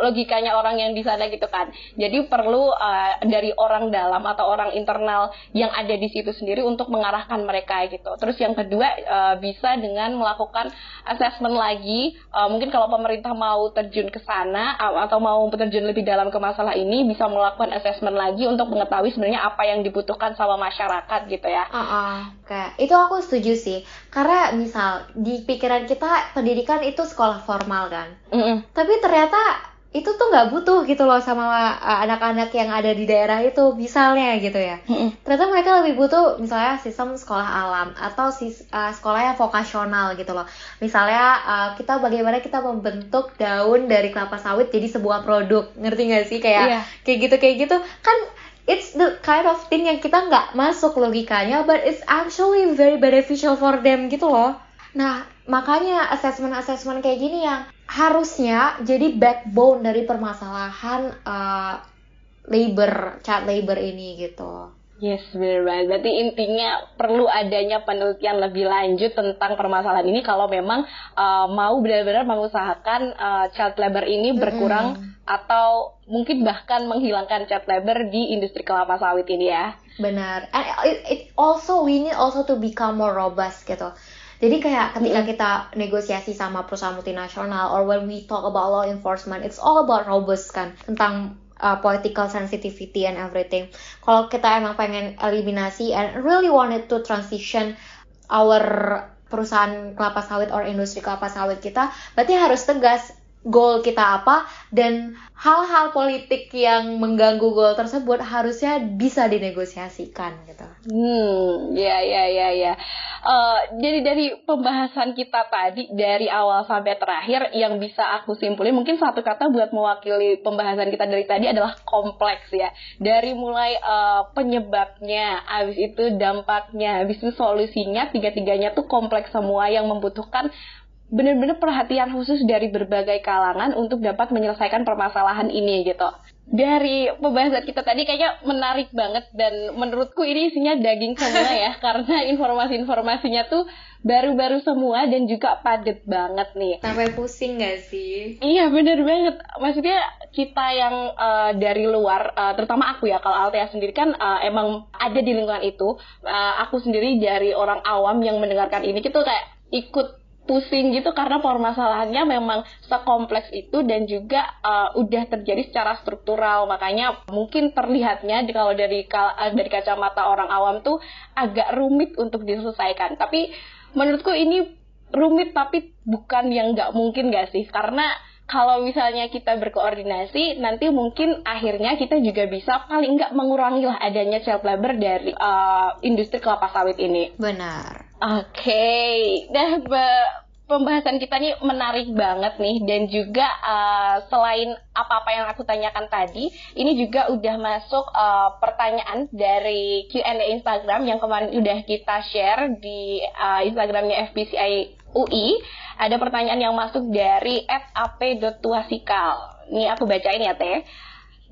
logikanya orang yang di sana gitu kan. Jadi perlu uh, dari orang dalam atau orang internal yang ada di situ sendiri untuk mengarahkan mereka gitu. Terus yang kedua uh, bisa dengan melakukan assessment lagi. Uh, mungkin kalau pemerintah mau terjun ke sana atau mau terjun lebih dalam ke masalah ini bisa melakukan assessment lagi untuk mengetahui sebenarnya apa yang dibutuhkan sama masyarakat gitu ya. Uh -uh. Kayak itu aku setuju sih. Karena misal di pikiran kita pendidikan itu sekolah formal kan mm -mm. tapi ternyata itu tuh nggak butuh gitu loh sama uh, anak-anak yang ada di daerah itu misalnya gitu ya mm -mm. ternyata mereka lebih butuh misalnya sistem sekolah alam atau sis, uh, sekolah yang vokasional gitu loh misalnya uh, kita bagaimana kita membentuk daun dari kelapa sawit jadi sebuah produk ngerti nggak sih kayak yeah. kayak gitu kayak gitu kan it's the kind of thing yang kita nggak masuk logikanya but it's actually very beneficial for them gitu loh nah makanya assessment-assessment kayak gini yang harusnya jadi backbone dari permasalahan uh, labor, child labor ini gitu. Yes, benar banget. Berarti intinya perlu adanya penelitian lebih lanjut tentang permasalahan ini kalau memang uh, mau benar-benar mengusahakan uh, child labor ini berkurang mm -hmm. atau mungkin bahkan menghilangkan child labor di industri kelapa sawit ini ya. Benar. And it, it also we need also to become more robust gitu. Jadi kayak ketika kita negosiasi sama perusahaan multinasional or when we talk about law enforcement, it's all about robust kan tentang uh, political sensitivity and everything. Kalau kita emang pengen eliminasi and really wanted to transition our perusahaan kelapa sawit or industri kelapa sawit kita, berarti harus tegas goal kita apa dan hal-hal politik yang mengganggu goal tersebut harusnya bisa dinegosiasikan gitu. Hmm, ya ya ya ya. Uh, jadi dari pembahasan kita tadi dari awal sampai terakhir yang bisa aku simpulin mungkin satu kata buat mewakili pembahasan kita dari tadi adalah kompleks ya. Dari mulai uh, penyebabnya, habis itu dampaknya, habis itu solusinya, tiga-tiganya tuh kompleks semua yang membutuhkan benar-benar perhatian khusus dari berbagai kalangan untuk dapat menyelesaikan permasalahan ini gitu. Dari pembahasan kita tadi kayaknya menarik banget dan menurutku ini isinya daging semua ya karena informasi-informasinya tuh baru-baru semua dan juga padat banget nih. Sampai pusing gak sih? Iya bener banget. Maksudnya kita yang uh, dari luar, uh, terutama aku ya kalau Altea sendiri kan uh, emang ada di lingkungan itu. Uh, aku sendiri dari orang awam yang mendengarkan ini itu kayak ikut pusing gitu karena permasalahannya memang sekompleks itu dan juga uh, udah terjadi secara struktural. Makanya mungkin terlihatnya kalau dari uh, dari kacamata orang awam tuh agak rumit untuk diselesaikan. Tapi menurutku ini rumit tapi bukan yang nggak mungkin gak sih? Karena kalau misalnya kita berkoordinasi, nanti mungkin akhirnya kita juga bisa paling nggak mengurangi lah adanya child labor dari uh, industri kelapa sawit ini. Benar. Oke, okay. nah pembahasan kita ini menarik banget nih dan juga uh, selain apa-apa yang aku tanyakan tadi, ini juga udah masuk uh, pertanyaan dari Q&A Instagram yang kemarin udah kita share di uh, Instagramnya FBCI UI ada pertanyaan yang masuk dari @ap.tuasikal. Ini aku bacain ya Teh.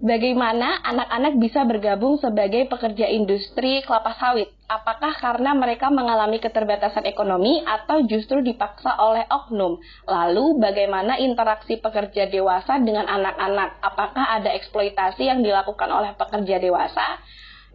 Bagaimana anak-anak bisa bergabung sebagai pekerja industri kelapa sawit? Apakah karena mereka mengalami keterbatasan ekonomi atau justru dipaksa oleh oknum? Lalu, bagaimana interaksi pekerja dewasa dengan anak-anak? Apakah ada eksploitasi yang dilakukan oleh pekerja dewasa?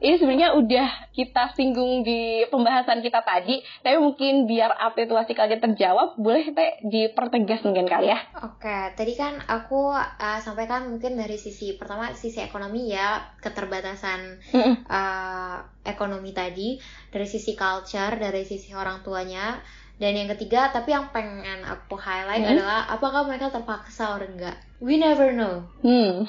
Ini sebenarnya udah kita singgung di pembahasan kita tadi, tapi mungkin biar situasi kalian terjawab, boleh teh dipertegas mungkin kali ya. Oke, tadi kan aku uh, sampaikan mungkin dari sisi pertama sisi ekonomi ya keterbatasan uh, ekonomi tadi, dari sisi culture, dari sisi orang tuanya, dan yang ketiga tapi yang pengen aku highlight hmm. adalah apakah mereka terpaksa atau enggak. We never know. Hmm.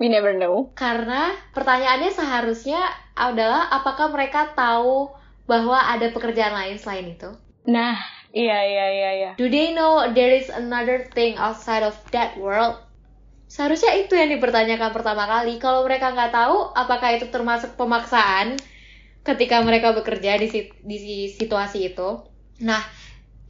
We never know. Karena pertanyaannya seharusnya adalah apakah mereka tahu bahwa ada pekerjaan lain selain itu? Nah, iya iya iya iya. Do they know there is another thing outside of that world? Seharusnya itu yang dipertanyakan pertama kali. Kalau mereka nggak tahu, apakah itu termasuk pemaksaan ketika mereka bekerja di, di situasi itu? Nah,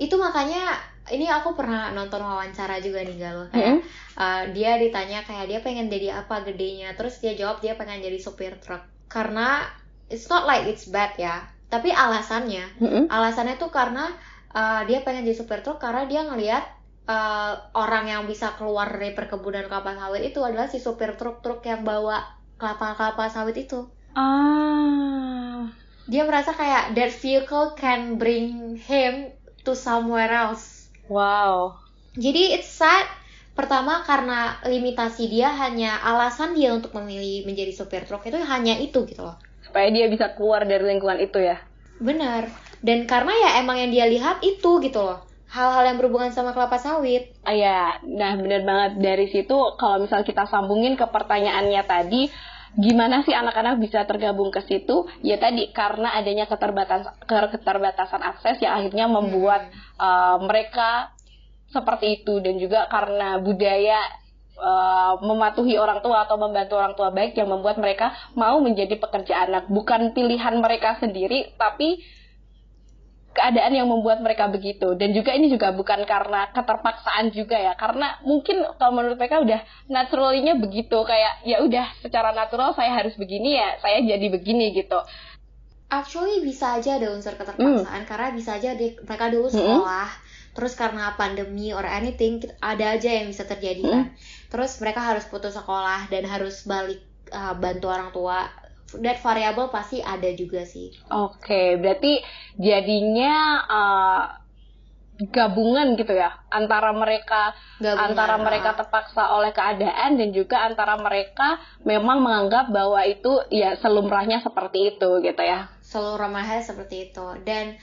itu makanya ini aku pernah nonton wawancara juga nih Galuh kayak mm -hmm. uh, dia ditanya kayak dia pengen jadi apa gedenya terus dia jawab dia pengen jadi supir truk karena it's not like it's bad ya. Tapi alasannya mm-hmm. alasannya tuh karena uh, dia pengen jadi supir truk karena dia ngelihat uh, orang yang bisa keluar dari perkebunan kelapa sawit itu adalah si supir truk-truk yang bawa kelapa-kelapa sawit itu. Ah. Dia merasa kayak that vehicle can bring him to somewhere else. Wow. Jadi it's sad Pertama karena limitasi dia hanya alasan dia untuk memilih menjadi sopir truk itu hanya itu gitu loh. Supaya dia bisa keluar dari lingkungan itu ya. Benar. Dan karena ya emang yang dia lihat itu gitu loh. Hal-hal yang berhubungan sama kelapa sawit. Ah, ya, nah benar banget dari situ kalau misal kita sambungin ke pertanyaannya tadi, gimana sih anak-anak bisa tergabung ke situ? Ya tadi karena adanya keterbatasan keterbatasan akses yang akhirnya membuat hmm. uh, mereka seperti itu. Dan juga karena budaya uh, mematuhi orang tua atau membantu orang tua baik yang membuat mereka mau menjadi pekerja anak. Bukan pilihan mereka sendiri tapi keadaan yang membuat mereka begitu. Dan juga ini juga bukan karena keterpaksaan juga ya. Karena mungkin kalau menurut mereka udah naturalnya begitu. Kayak ya udah secara natural saya harus begini ya saya jadi begini gitu. Actually bisa aja ada unsur keterpaksaan. Hmm. karena bisa aja di, mereka dulu sekolah. hmm terus karena pandemi or anything ada aja yang bisa terjadi kan. Hmm. terus mereka harus putus sekolah dan harus balik uh, bantu orang tua. That variable pasti ada juga sih. Oke okay, berarti jadinya uh, gabungan gitu ya antara mereka gabungan, antara mereka terpaksa oleh keadaan dan juga antara mereka memang menganggap bahwa itu ya selumrahnya seperti itu gitu ya. Selumrahnya seperti itu. Dan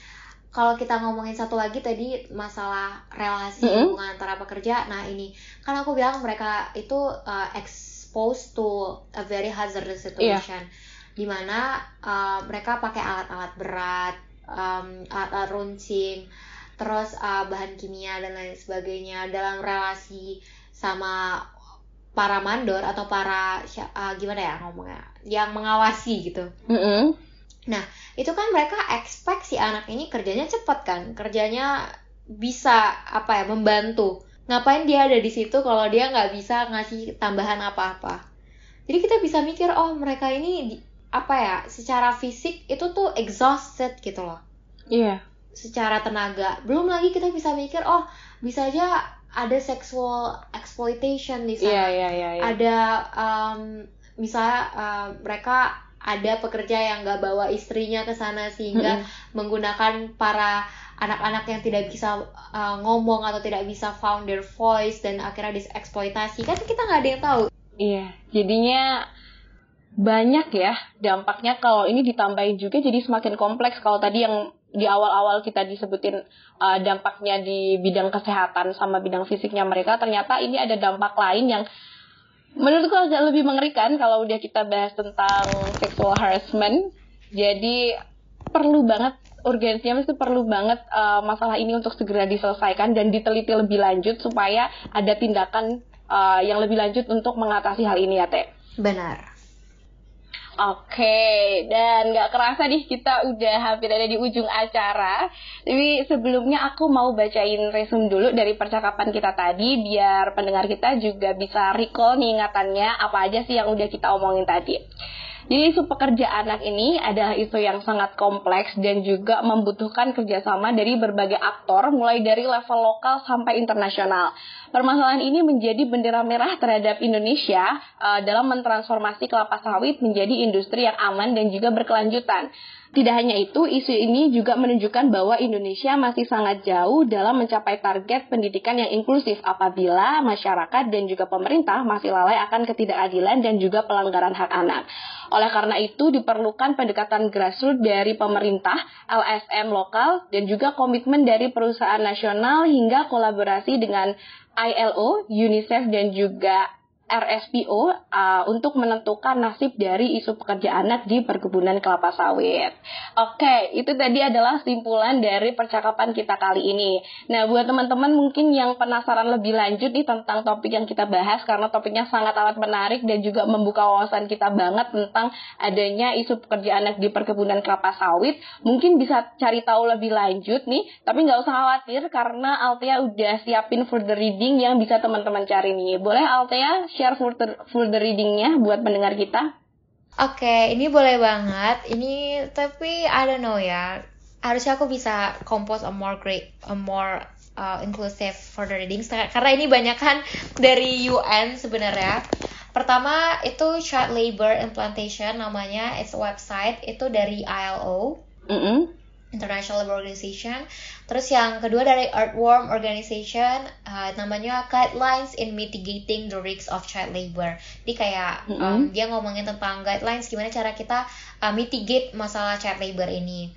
kalau kita ngomongin satu lagi tadi masalah relasi mm -hmm. hubungan antara pekerja, nah ini kan aku bilang mereka itu uh, exposed to a very hazardous situation, yeah. di mana uh, mereka pakai alat-alat berat, um, alat-alat runcing, terus uh, bahan kimia dan lain sebagainya dalam relasi sama para mandor atau para uh, gimana ya ngomongnya, yang mengawasi gitu. Mm -hmm. Nah itu kan mereka expect si anak ini kerjanya cepat kan kerjanya bisa apa ya membantu. Ngapain dia ada di situ kalau dia nggak bisa ngasih tambahan apa-apa? Jadi kita bisa mikir oh mereka ini apa ya secara fisik itu tuh exhausted gitu loh. Iya. Yeah. secara tenaga. Belum lagi kita bisa mikir oh bisa aja ada sexual exploitation di sana. Yeah, yeah, yeah, yeah. ada um, misalnya uh, mereka ada pekerja yang nggak bawa istrinya ke sana sehingga hmm. menggunakan para anak-anak yang tidak bisa uh, ngomong atau tidak bisa found their voice dan akhirnya dieksploitasi kan kita nggak ada yang tahu. Iya jadinya banyak ya dampaknya. Kalau ini ditambahin juga jadi semakin kompleks. Kalau tadi yang di awal-awal kita disebutin uh, dampaknya di bidang kesehatan sama bidang fisiknya mereka ternyata ini ada dampak lain yang menurutku agak lebih mengerikan kalau udah kita bahas tentang sexual harassment. Jadi perlu banget urgensinya itu perlu banget uh, masalah ini untuk segera diselesaikan dan diteliti lebih lanjut supaya ada tindakan uh, yang lebih lanjut untuk mengatasi hal ini ya Teh. Benar. Oke, dan nggak kerasa nih kita udah hampir ada di ujung acara. Tapi sebelumnya aku mau bacain resume dulu dari percakapan kita tadi, biar pendengar kita juga bisa recall nih ingatannya apa aja sih yang udah kita omongin tadi. Jadi isu pekerja anak ini adalah isu yang sangat kompleks dan juga membutuhkan kerjasama dari berbagai aktor mulai dari level lokal sampai internasional. Permasalahan ini menjadi bendera merah terhadap Indonesia uh, dalam mentransformasi kelapa sawit menjadi industri yang aman dan juga berkelanjutan. Tidak hanya itu, isu ini juga menunjukkan bahwa Indonesia masih sangat jauh dalam mencapai target pendidikan yang inklusif apabila masyarakat dan juga pemerintah masih lalai akan ketidakadilan dan juga pelanggaran hak anak. Oleh karena itu, diperlukan pendekatan grassroots dari pemerintah, LSM lokal, dan juga komitmen dari perusahaan nasional hingga kolaborasi dengan ILO, UNICEF, dan juga RSPO uh, untuk menentukan nasib dari isu pekerja anak di perkebunan kelapa sawit. Oke, itu tadi adalah simpulan dari percakapan kita kali ini. Nah, buat teman-teman mungkin yang penasaran lebih lanjut nih tentang topik yang kita bahas karena topiknya sangat amat menarik dan juga membuka wawasan kita banget tentang adanya isu pekerja anak di perkebunan kelapa sawit, mungkin bisa cari tahu lebih lanjut nih, tapi nggak usah khawatir karena Altea udah siapin further reading yang bisa teman-teman cari nih. Boleh Altea share folder, folder readingnya buat pendengar kita? Oke, okay, ini boleh banget. Ini tapi I don't know ya. Harusnya aku bisa compose a more great, a more uh, inclusive further readings karena ini banyak kan dari UN sebenarnya. Pertama itu child labor implantation namanya, it's a website itu dari ILO. Mm -hmm. International Labour Organization. Terus yang kedua dari Earthworm Organization, uh, namanya Guidelines in Mitigating the Risks of Child Labor. Jadi kayak mm -hmm. um, dia ngomongin tentang guidelines gimana cara kita uh, mitigate masalah child labor ini.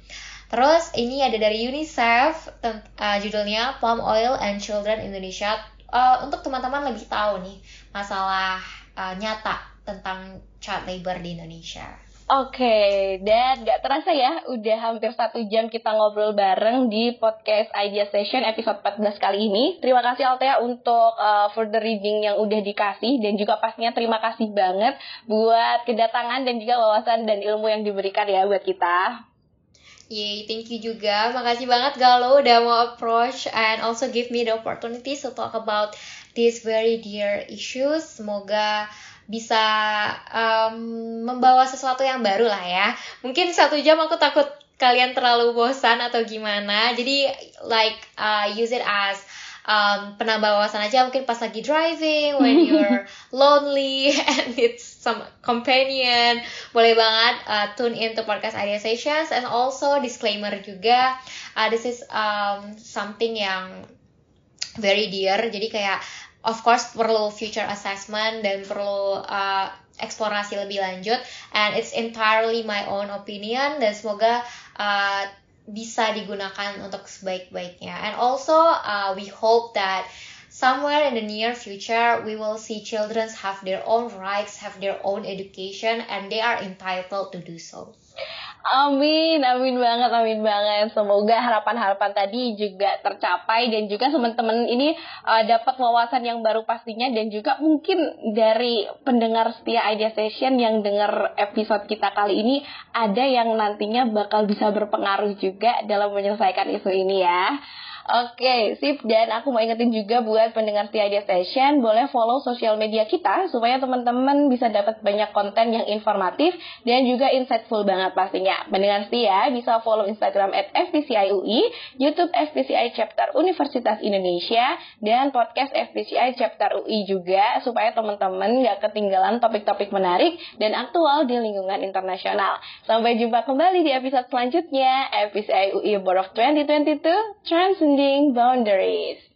Terus ini ada dari UNICEF, uh, judulnya Palm Oil and Children Indonesia. Uh, untuk teman-teman lebih tahu nih masalah uh, nyata tentang child labor di Indonesia. Oke, dan gak terasa ya, udah hampir satu jam kita ngobrol bareng di podcast Idea Session episode 14 kali ini. Terima kasih Altea untuk uh, further reading yang udah dikasih dan juga pastinya terima kasih banget buat kedatangan dan juga wawasan dan ilmu yang diberikan ya buat kita. Yay, thank you juga. Makasih banget Galo udah mau approach and also give me the opportunity to talk about these very dear issues. Semoga bisa um, membawa sesuatu yang baru lah ya. Mungkin satu jam aku takut kalian terlalu bosan atau gimana. Jadi like uh, use it as um, penambah wawasan aja mungkin pas lagi driving when you're lonely and it's some companion boleh banget uh, tune in to podcast idea sessions and also disclaimer juga uh, this is um, something yang very dear jadi kayak of course perlu future assessment dan perlu uh, eksplorasi lebih lanjut. And it's entirely my own opinion dan semoga uh, bisa digunakan untuk sebaik-baiknya. And also uh, we hope that somewhere in the near future we will see children have their own rights have their own education and they are entitled to do so Amin, amin banget, amin banget. Semoga harapan-harapan tadi juga tercapai dan juga teman-teman ini uh, dapat wawasan yang baru pastinya dan juga mungkin dari pendengar setia Idea Session yang dengar episode kita kali ini ada yang nantinya bakal bisa berpengaruh juga dalam menyelesaikan isu ini ya. Oke, sip. Dan aku mau ingetin juga buat pendengar Tiada Station, boleh follow sosial media kita supaya teman-teman bisa dapat banyak konten yang informatif dan juga insightful banget pastinya. Pendengar setia bisa follow Instagram at FPCIUI, YouTube FPCI Chapter Universitas Indonesia, dan podcast FPCI Chapter UI juga supaya teman-teman gak ketinggalan topik-topik menarik dan aktual di lingkungan internasional. Sampai jumpa kembali di episode selanjutnya, FPCI UI Board of 2022, Transcending Boundaries.